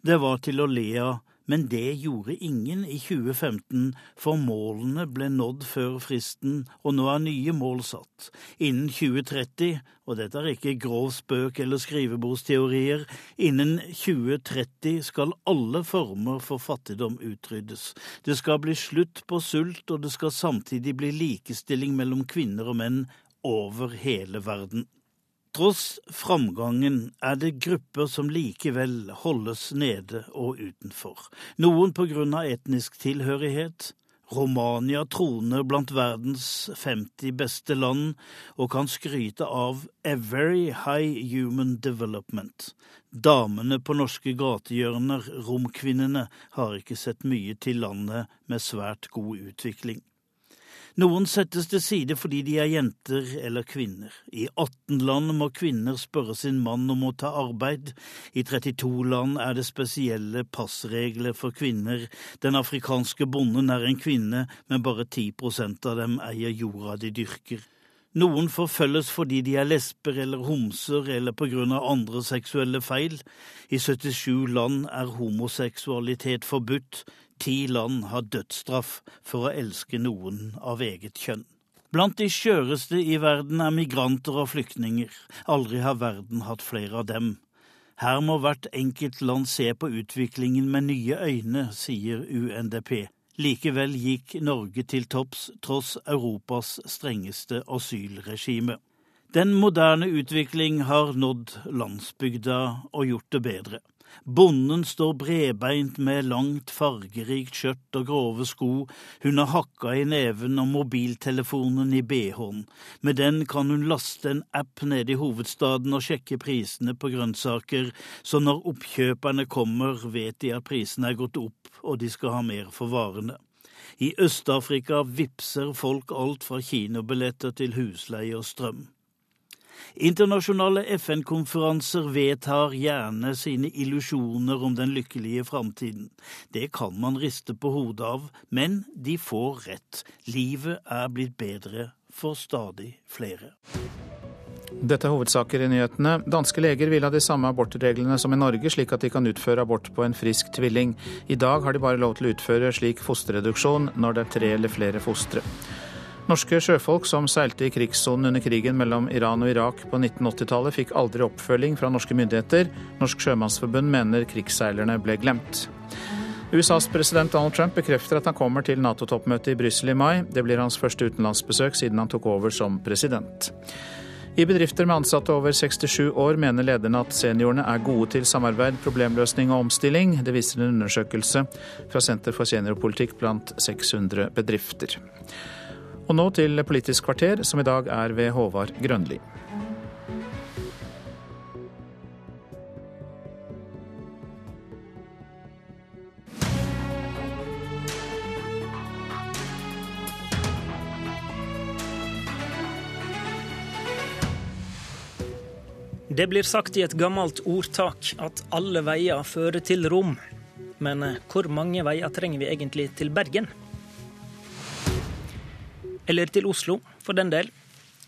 Det var til å le av, Men det gjorde ingen i 2015, for målene ble nådd før fristen, og nå er nye mål satt. Innen 2030, og dette er ikke grov spøk eller skrivebordsteorier, innen 2030 skal alle former for fattigdom utryddes. Det skal bli slutt på sult, og det skal samtidig bli likestilling mellom kvinner og menn over hele verden. Tross framgangen er det grupper som likevel holdes nede og utenfor. Noen på grunn av etnisk tilhørighet. Romania troner blant verdens 50 beste land og kan skryte av a very high human development. Damene på norske gatehjørner, romkvinnene, har ikke sett mye til landet med svært god utvikling. Noen settes til side fordi de er jenter eller kvinner. I 18 land må kvinner spørre sin mann om å ta arbeid. I 32 land er det spesielle passregler for kvinner. Den afrikanske bonden er en kvinne, men bare 10% av dem eier jorda de dyrker. Noen forfølges fordi de er lesber eller homser eller på grunn av andre seksuelle feil. I 77 land er homoseksualitet forbudt. Ti land har dødsstraff for å elske noen av eget kjønn. Blant de skjøreste i verden er migranter og flyktninger. Aldri har verden hatt flere av dem. Her må hvert enkelt land se på utviklingen med nye øyne, sier UNDP. Likevel gikk Norge til topps tross Europas strengeste asylregime. Den moderne utvikling har nådd landsbygda og gjort det bedre. Bonden står bredbeint med langt, fargerikt skjørt og grove sko, hun har hakka i neven og mobiltelefonen i bh-en. Med den kan hun laste en app nede i hovedstaden og sjekke prisene på grønnsaker, så når oppkjøperne kommer, vet de at prisene er gått opp og de skal ha mer for varene. I Øst-Afrika vipser folk alt fra kinobilletter til husleie og strøm. Internasjonale FN-konferanser vedtar gjerne sine illusjoner om den lykkelige framtiden. Det kan man riste på hodet av, men de får rett. Livet er blitt bedre for stadig flere. Dette er hovedsaker i nyhetene. Danske leger vil ha de samme abortreglene som i Norge, slik at de kan utføre abort på en frisk tvilling. I dag har de bare lov til å utføre slik fosterreduksjon når det er tre eller flere fostre. Norske sjøfolk som seilte i krigssonen under krigen mellom Iran og Irak på 1980-tallet, fikk aldri oppfølging fra norske myndigheter. Norsk Sjømannsforbund mener krigsseilerne ble glemt. USAs president Donald Trump bekrefter at han kommer til Nato-toppmøtet i Brussel i mai. Det blir hans første utenlandsbesøk siden han tok over som president. I bedrifter med ansatte over 67 år mener lederne at seniorene er gode til samarbeid, problemløsning og omstilling. Det viser en undersøkelse fra Senter for seniorpolitikk blant 600 bedrifter. Og nå til Politisk kvarter, som i dag er ved Håvard Grønli. Det blir sagt i et gammelt ordtak at alle veier fører til Rom. Men hvor mange veier trenger vi egentlig til Bergen? Eller til Oslo, for den del.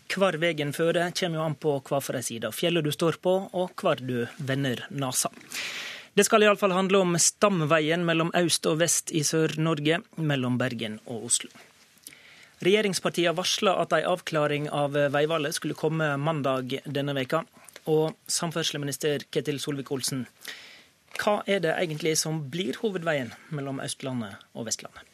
Hvor veien fører, kommer jo an på hva for ei side av fjellet du står på, og hvor du vender nesa. Det skal iallfall handle om stamveien mellom øst og vest i Sør-Norge, mellom Bergen og Oslo. Regjeringspartiene varsla at ei avklaring av veivalget skulle komme mandag denne veka. Og samferdselsminister Ketil Solvik-Olsen, hva er det egentlig som blir hovedveien mellom Østlandet og Vestlandet?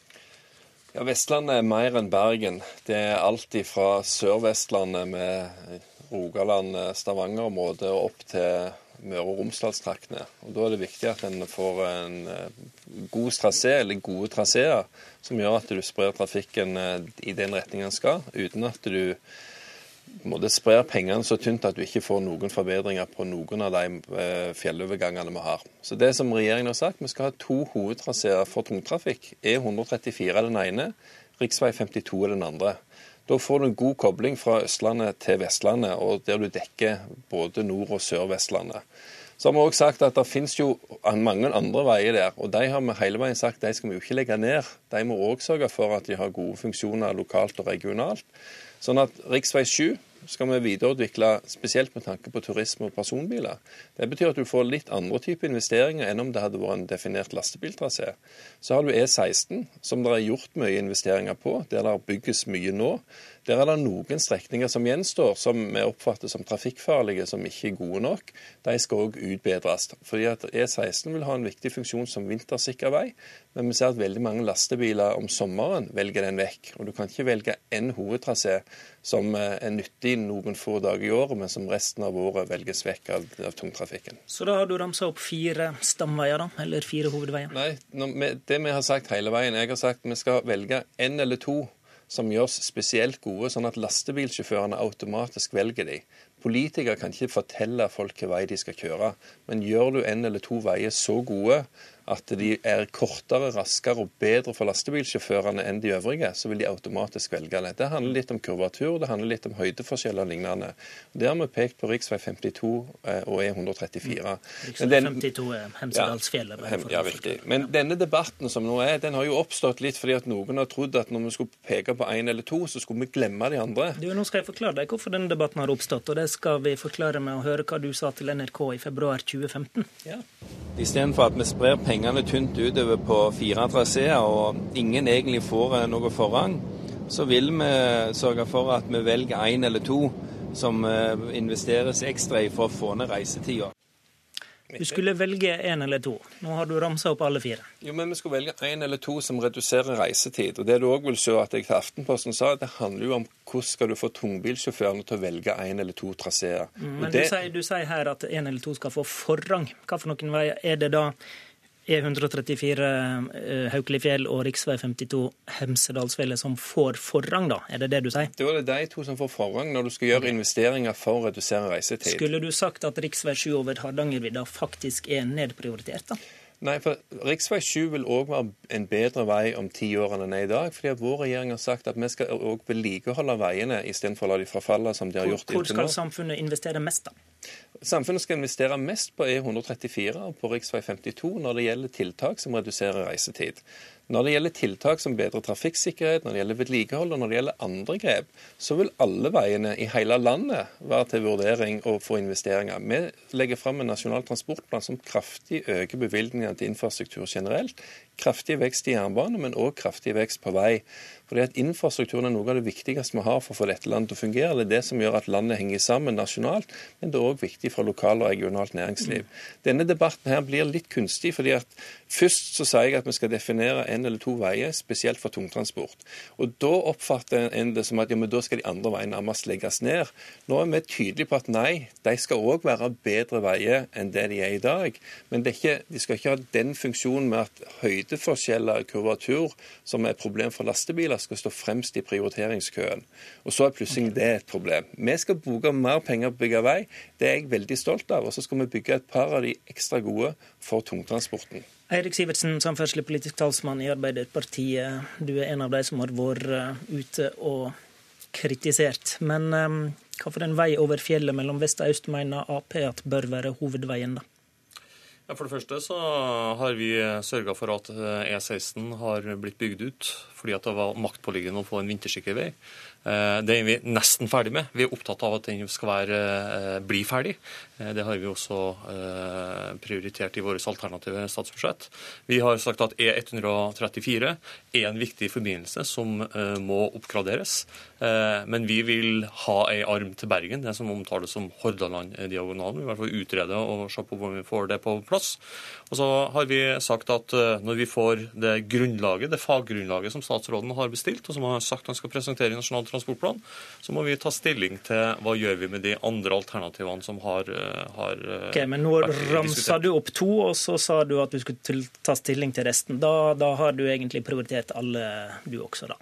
Ja, Vestlandet er mer enn Bergen. Det er alt fra Sør-Vestlandet med Rogaland, Stavanger-området og opp til Møre og Romsdalstraktene. Da er det viktig at en får en eh, god trasé, eller gode traseer, som gjør at du sprer trafikken eh, i den retningen den skal, uten at du måte sprer pengene så tynt at du ikke får noen forbedringer på noen av de eh, fjellovergangene vi har. Så det som regjeringen har sagt, Vi skal ha to hovedtraseer for tungtrafikk. E134 er den ene, rv. 52 er den andre. Da får du en god kobling fra Østlandet til Vestlandet, og der du dekker både Nord- og Sør-Vestlandet. Så har vi også sagt at det finnes jo mange andre veier der, og de har vi hele veien sagt de skal vi jo ikke legge ned. De må òg sørge for at de har gode funksjoner lokalt og regionalt. Sånn at rv. 7 skal vi videreutvikle spesielt med tanke på turisme og personbiler. Det betyr at du får litt andre typer investeringer enn om det hadde vært en definert lastebiltrasé. Så har du E16, som det er gjort mye investeringer på, der det bygges mye nå. Der er det noen strekninger som gjenstår, som vi oppfatter som trafikkfarlige, som ikke er gode nok. De skal òg utbedres. Fordi at E16 vil ha en viktig funksjon som vintersikker vei, men vi ser at veldig mange lastebiler om sommeren velger den vekk. Og du kan ikke velge én hovedtrasé som eh, er nyttig noen få dager i året, men som resten av året velges vekk av, av tungtrafikken. Så da har du ramsa opp fire stamveier, da? Eller fire hovedveier? Nei, det vi har sagt hele veien. Jeg har sagt vi skal velge én eller to som gjøres spesielt gode, sånn at lastebilsjåførene automatisk velger de. Politikere kan ikke fortelle folk hvilken vei de skal kjøre, men gjør du en eller to veier så gode at de er kortere, raskere og bedre for lastebilsjåførene enn de øvrige, så vil de automatisk velge det. Det handler litt om kurvatur, det handler litt om høydeforskjeller og lignende. Det har vi pekt på rv. 52 eh, og E134. Rv. 52 er Hemsedalsfjellet. Ja, ja, riktig. Men denne debatten som nå er, den har jo oppstått litt fordi at noen har trodd at når vi skulle peke på én eller to, så skulle vi glemme de andre. Du, Nå skal jeg forklare deg hvorfor denne debatten har oppstått, og det skal vi forklare med å høre hva du sa til NRK i februar 2015. Ja. Istedenfor at vi sprer penger pengene tynt utover på fire traseer, og ingen egentlig får eh, noe forrang, så vil vi sørge for at vi velger én eller to som eh, investeres ekstra i for å få ned reisetida. Du skulle velge én eller to. Nå har du ramsa opp alle fire. Jo, men Vi skulle velge én eller to som reduserer reisetid. Og Det du òg vil se at jeg til Aftenposten sa, det handler jo om hvordan skal du få tungbilsjåførene til å velge én eller to traseer. Mm, men det... du, sier, du, sier, her at én eller to skal få forrang. Hva for noen veier er det da E134 eh, Haukelifjell og rv. 52 Hemsedalsfjellet som får forrang, da? Er det det du sier? Da er det de to som får forrang når du skal gjøre investeringer for å redusere reisetid. Skulle du sagt at rv. 7 over Hardangervidda faktisk er nedprioritert, da? Nei, for rv. 7 vil òg være en bedre vei om ti år enn den er i dag. fordi Vår regjering har sagt at vi skal òg vedlikeholde veiene istedenfor å la de forfalle som de har gjort inntil nå. Hvor skal samfunnet investere mest, da? Samfunnet skal investere mest på E134 og på rv. 52 når det gjelder tiltak som reduserer reisetid. Når det gjelder tiltak som bedrer trafikksikkerhet, når det gjelder vedlikehold og når det gjelder andre grep, så vil alle veiene i hele landet være til vurdering og få investeringer. Vi legger fram en nasjonal transportplan som kraftig øker bevilgningene til infrastruktur generelt. Kraftig vekst i jernbane, men òg kraftig vekst på vei. Fordi at Infrastrukturen er noe av det viktigste vi har for å få dette landet til å fungere. Det er det som gjør at landet henger sammen nasjonalt, men det er òg viktig for lokal og regionalt næringsliv. Denne debatten her blir litt kunstig, fordi at først så sier jeg at vi skal definere en eller to veier, spesielt for tungtransport. Og Da oppfatter en det som at ja, men da skal de andre veiene nærmest legges ned. Nå er vi tydelige på at nei, de skal òg være bedre veier enn det de er i dag. Men ikke, de skal ikke ha den funksjonen med at høydeforskjeller, kurvatur, som er et problem for lastebiler, skal stå fremst i prioriteringskøen. Og så er plutselig det et problem. Vi skal bruke mer penger på å bygge vei. Det er jeg veldig stolt av. Og så skal vi bygge et par av de ekstra gode for tungtransporten. Eirik Sivertsen, samferdselspolitisk talsmann i Arbeiderpartiet. Du er en av de som har vært eh, ute og kritisert. Men um, hva for en vei over fjellet mellom vest og øst mener Ap at bør være hovedveien, da? Ja, for det første så har vi sørga for at E16 har blitt bygd ut fordi at det var maktpåliggende å få en vintersikker vei. Eh, det er vi nesten ferdig med. Vi er opptatt av at den skal være, eh, bli ferdig. Eh, det har vi også prioritert i vårt alternative statsbudsjett. Vi har sagt at E134 er en viktig forbindelse som må oppgraderes. Men vi vil ha ei arm til Bergen, det som omtales som Hordaland-diagonalen. Vi vil i hvert fall utrede og se på hvordan vi får det på plass. Og så har vi sagt at når vi får det grunnlaget, det faggrunnlaget som statsråden har bestilt, og som han har sagt han skal presentere i Nasjonal transportplan, så må vi ta stilling til hva gjør vi med de andre alternativene som har, eh, har eh, Ok, Men nå ramsa du opp to, og så sa du at du skulle ta stilling til resten. Da, da har du egentlig prioritert alle, du også, da?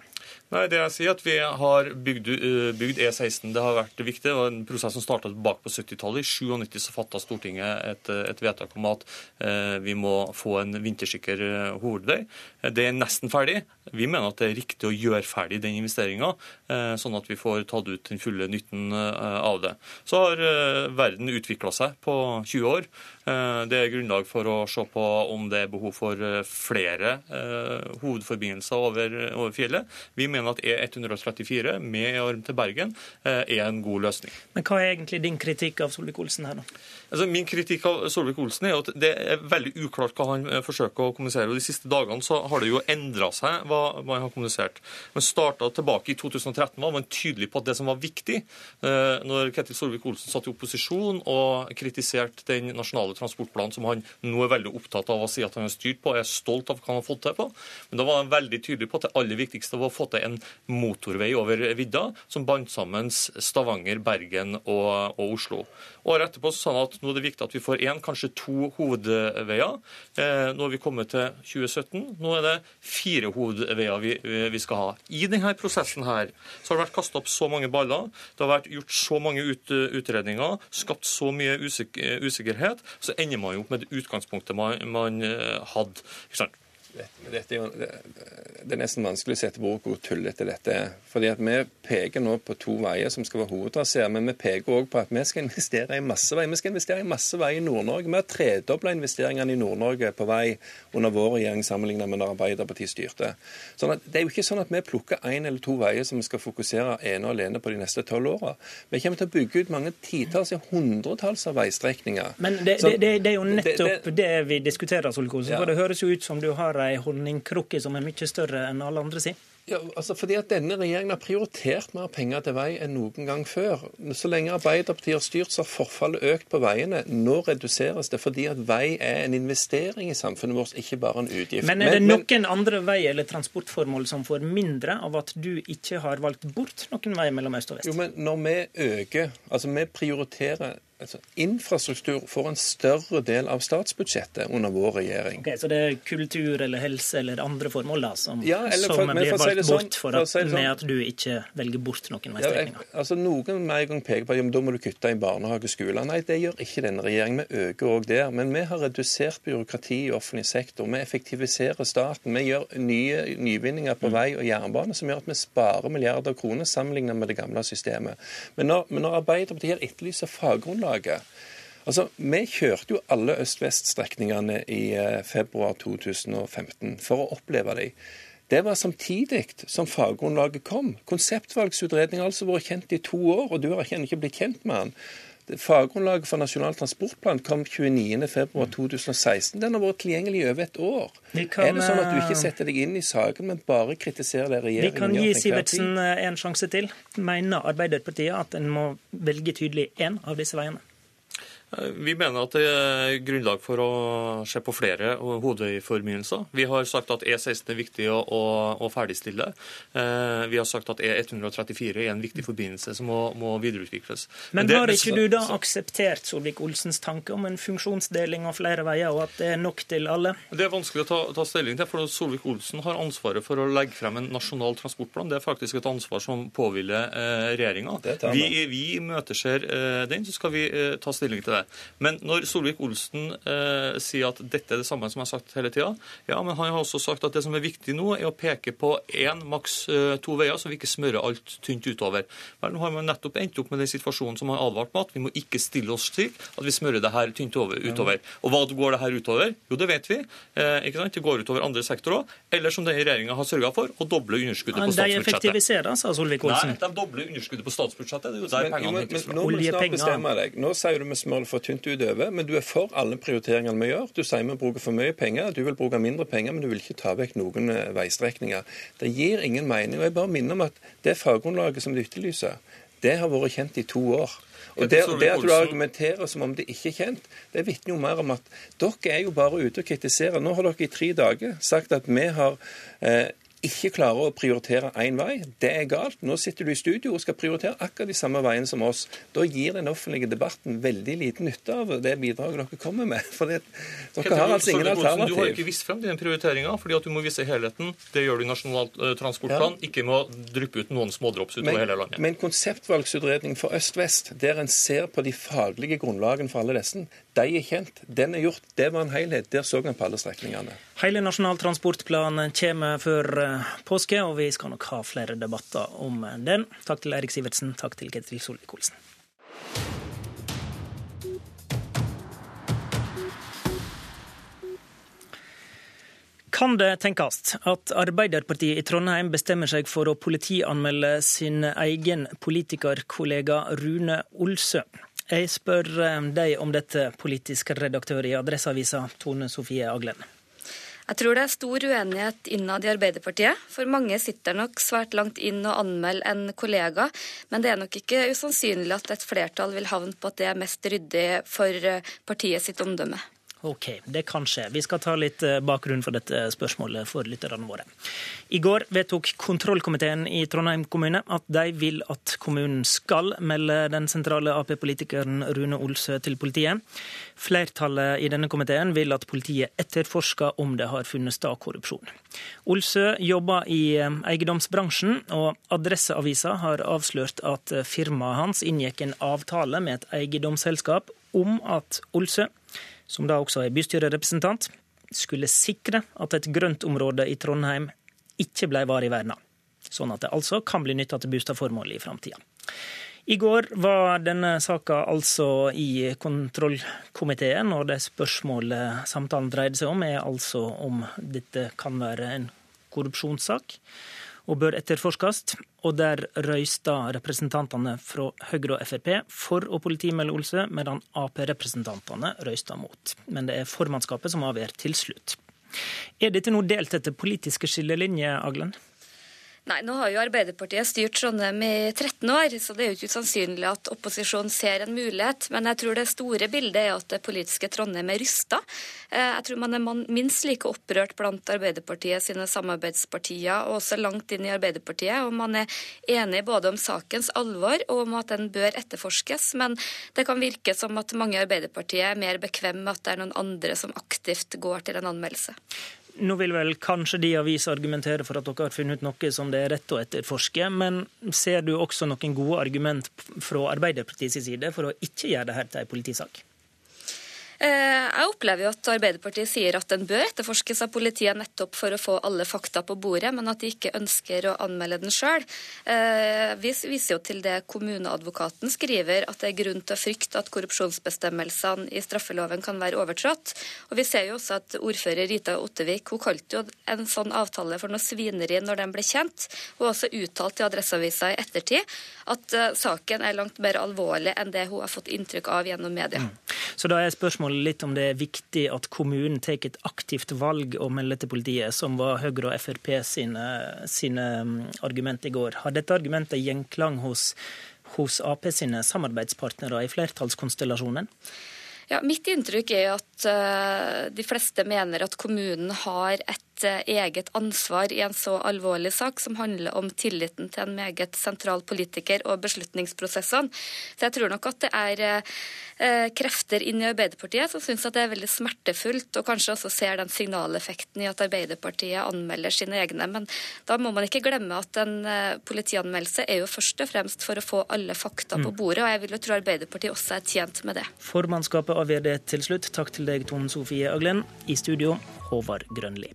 Nei, det jeg sier at Vi har bygd, eh, bygd, E16. Det har vært viktig. Det var en prosess som starta tilbake på 70-tallet. I 97 så fatta Stortinget et, et, vedtak om at eh, vi må få en vintersikker eh, hovedvei. Det er nesten ferdig. Vi mener at det er riktig å gjøre ferdig den investeringa, eh, sånn at vi får tatt ut den fulle nytten eh, av det. Så har eh, verden utvikla seg på 20 år. Det er grunnlag for å se på om det er behov for flere hovedforbindelser over, over fjellet. Vi mener mener at E134 med arm til Bergen er en god løsning. Men hva er egentlig din kritikk av Solvik-Olsen her, da? Altså, min kritikk av Solvik-Olsen er at det er veldig uklart hva han forsøker å kommunisere. og De siste dagene så har det jo endra seg hva man har kommunisert. Man starta tilbake i 2013 var man tydelig på at det som var viktig, når Ketil Solvik-Olsen satt i opposisjon og kritiserte den nasjonale transportplanen som han nå er veldig opptatt av å si at han har styrt på, og er stolt av hva han har fått til på. Men da var han veldig tydelig på at det aller viktigste var å få til en motorvei over vidda som bandt sammen Stavanger, Bergen og, og Oslo. Året etterpå sa han at nå er det viktig at vi får én, kanskje to hovedveier. Eh, nå har vi kommet til 2017. Nå er det fire hovedveier vi, vi skal ha. I denne prosessen her så har det vært kasta opp så mange baller, det har vært gjort så mange ut, utredninger, skapt så mye usikker, usikkerhet, så ender man jo opp med det utgangspunktet man, man eh, hadde. Ikke sant? Dette det er nesten vanskelig å sette på hvor tullete dette er. Fordi at Vi peker nå på to veier som skal være hovedtraseer, men vi peker òg på at vi skal investere i masse veier. Vi skal investere i masse veier i Nord-Norge. Vi har tredobla investeringene i Nord-Norge på vei under vår regjering sammenlignet med når Arbeiderpartiet styrte. Sånn at, det er jo ikke sånn at vi plukker én eller to veier som vi skal fokusere ene og alene på de neste tolv åra. Vi kommer til å bygge ut mange titalls, ja hundretalls av veistrekninger. Men det, det, det, det er jo nettopp det, vi diskuterer, Solkosen. For det høres jo ut som du har ei honningkrukke som er mye større enn alle andre si? Ja, altså fordi at Denne regjeringen har prioritert mer penger til vei enn noen gang før. Så lenge Arbeiderpartiet har styrt, så har forfallet økt på veiene. Nå reduseres det fordi at vei er en investering i samfunnet vårt, ikke bare en utgift. Men er det men, noen andre vei eller transportformål som får mindre av at du ikke har valgt bort noen vei mellom øst og vest? Jo, men når vi øker, altså vi prioriterer Altså, infrastruktur får en større del av statsbudsjettet under vår regjering. Okay, så det er kultur eller helse eller andre formål da, som, ja, for, som blir valgt si sånn, bort for at, for sånn. med at du ikke velger bort noen veistrekninger? Ja, altså, noen med en gang peker på at da må du kutte i barnehage og skole. Nei, det gjør ikke denne regjeringen. Vi øker òg der. Men vi har redusert byråkrati i offentlig sektor. Vi effektiviserer staten. Vi gjør nye nyvinninger på mm. vei og jernbane som gjør at vi sparer milliarder av kroner sammenlignet med det gamle systemet. Men når, men når Arbeiderpartiet etterlyser faggrunnlag grunnlaget. Altså, Vi kjørte jo alle øst-vest-strekningene i eh, februar 2015 for å oppleve dem. Det var samtidig som faggrunnlaget kom. Konseptvalgsutredningen har altså vært kjent i to år, og du har ikke blitt kjent med den. Faggrunnlaget for Nasjonal transportplan kom 29.2.2016. Den har vært tilgjengelig i over et år. Kan, er det sånn at du ikke eh, setter deg inn i saken, men bare kritiserer det regjeringen gjør? Vi kan gi Sivertsen eh, en sjanse til. Mener Arbeiderpartiet at en må velge tydelig én av disse veiene? Vi mener at det er grunnlag for å se på flere hovedveiforbindelser. Vi har sagt at E16 er viktig å, å, å ferdigstille. Eh, vi har sagt at E134 er en viktig forbindelse som må, må videreutvikles. Men, Men har ikke du da akseptert Solvik-Olsens tanke om en funksjonsdeling av flere veier, og at det er nok til alle? Det er vanskelig å ta, ta stilling til, for Solvik-Olsen har ansvaret for å legge frem en nasjonal transportplan. Det er faktisk et ansvar som påhviler eh, regjeringa. Vi, vi imøteser eh, den, så skal vi eh, ta stilling til det. Men når Solvik-Olsen eh, sier at dette er det samme som jeg har sagt hele tida, ja, men han har også sagt at det som er viktig nå, er å peke på én, maks eh, to veier, så vi ikke smører alt tynt utover. Vel, nå har man nettopp endt opp med den situasjonen som han advarte med, at vi må ikke stille oss slik at vi smører det her tynt over, utover. Og hva går det her utover? Jo, det vet vi. Eh, ikke sant? Det går utover andre sektorer. Eller som denne regjeringa har sørga for, å doble underskuddet på statsbudsjettet. De effektiviserer, sa Solvik-Olsen. Nei, de dobler underskuddet på statsbudsjettet. Det er jo der pengene hentes fra. Nå må du snart bestemme deg. Nå sier du vi smører for tynt utover, men du er for alle prioriteringene vi gjør. Du sier vi bruker for mye penger, du vil bruke mindre penger, men du vil ikke ta vekk noen eh, veistrekninger. Det gir ingen mening. og Jeg bare minner om at det faggrunnlaget som du etterlyser, det har vært kjent i to år. Og det, det, at du argumenterer som om det ikke er kjent, det vitner jo mer om at dere er jo bare ute og kritiserer. Nå har dere i tre dager sagt at vi har eh, ikke klarer å prioritere én vei. Det er galt. Nå sitter du i studio og skal prioritere akkurat de samme veiene som oss. Da gir den offentlige debatten veldig liten nytte av det bidraget dere kommer med. For det, dere har altså ingen alternativ. Du har ikke vist frem den prioriteringa, fordi at du må vise helheten. Det gjør du i Nasjonal eh, transportplan, ja. ikke med å dryppe ut noen smådrops utover men, hele landet. Men konseptvalgsutredning for øst-vest, der en ser på de faglige grunnlagene for alle disse, de er kjent. Den er gjort. Det var en helhet. Der så en på alle strekningene. Hele Nasjonal transportplan kommer før eh, påske, og vi skal nok ha flere debatter om den. Takk til Eirik Sivertsen, takk til Ketil Solvik-Olsen. Kan det tenkes at Arbeiderpartiet i Trondheim bestemmer seg for å politianmelde sin egen politikerkollega Rune Olsø? Jeg spør eh, deg om dette, politisk redaktør i Adresseavisa, Tone Sofie Aglen. Jeg tror det er stor uenighet innad i Arbeiderpartiet. For mange sitter nok svært langt inn og anmelder en kollega, men det er nok ikke usannsynlig at et flertall vil havne på at det er mest ryddig for eh, partiet sitt omdømme. Ok, det kan skje. Vi skal ta litt eh, bakgrunn for dette spørsmålet for lytterne våre. I går vedtok kontrollkomiteen i Trondheim kommune at de vil at kommunen skal melde den sentrale Ap-politikeren Rune Olsø til politiet. Flertallet i denne komiteen vil at politiet etterforsker om det har funnet sted korrupsjon. Olsø jobber i eh, eiendomsbransjen, og Adresseavisa har avslørt at firmaet hans inngikk en avtale med et eiendomsselskap om at Olsø som da også er bystyrerepresentant, skulle sikre at et grøntområde i Trondheim ikke ble varig verna, sånn at det altså kan bli nytta til boligformål i framtida. I går var denne saka altså i kontrollkomiteen, og det spørsmålet samtalen dreide seg om, er altså om dette kan være en korrupsjonssak og bør etterforskes. Og der røysta representantene fra Høyre og Frp for å politimelde Olsø, medan Ap-representantene røysta mot. Men det er formannskapet som avgjør til slutt. Er dette nå delt etter politiske skillelinjer, Aglen? Nei, nå har jo Arbeiderpartiet styrt Trondheim i 13 år, så det er jo ikke usannsynlig at opposisjonen ser en mulighet. Men jeg tror det store bildet er at det politiske Trondheim er rysta. Eh, jeg tror man er minst like opprørt blant Arbeiderpartiet sine samarbeidspartier, og også langt inn i Arbeiderpartiet. Og man er enig både om sakens alvor og om at den bør etterforskes. Men det kan virke som at mange i Arbeiderpartiet er mer bekvemme med at det er noen andre som aktivt går til en anmeldelse. Nå vil vel kanskje de aviser argumentere for at dere har funnet ut noe som det er rett å etterforske, men ser du også noen gode argument fra Arbeiderpartiets side for å ikke gjøre dette til en politisak? Eh, jeg opplever jo at Arbeiderpartiet sier at den bør etterforskes av politiet nettopp for å få alle fakta på bordet, men at de ikke ønsker å anmelde den sjøl. Eh, vi viser jo til det kommuneadvokaten skriver, at det er grunn til å frykte at korrupsjonsbestemmelsene i straffeloven kan være overtrådt. Og vi ser jo også at ordfører Rita Ottevik hun kalte jo en sånn avtale for noe svineri når den ble kjent. Hun har også uttalt til Adresseavisa i ettertid at uh, saken er langt mer alvorlig enn det hun har fått inntrykk av gjennom media. Mm. Så da er spørsmålet litt om det er viktig at kommunen tar et aktivt valg og melder til politiet, som var Høyre og Frp sine, sine mm, argument i går. Har dette argumentet gjenklang hos, hos Ap sine samarbeidspartnere i flertallskonstellasjonen? Ja, mitt inntrykk er at uh, de fleste mener at kommunen har et Eh, eget ansvar i en så alvorlig sak, som handler om tilliten til en meget sentral politiker og beslutningsprosessene. Så jeg tror nok at det er eh, krefter inn i Arbeiderpartiet som syns at det er veldig smertefullt, og kanskje også ser den signaleffekten i at Arbeiderpartiet anmelder sine egne. Men da må man ikke glemme at en eh, politianmeldelse er jo først og fremst for å få alle fakta på mm. bordet, og jeg vil jo tro Arbeiderpartiet også er tjent med det. Formannskapet avgjør det til slutt. Takk til deg, Tone Sofie Aglen. I studio, Håvard Grønli.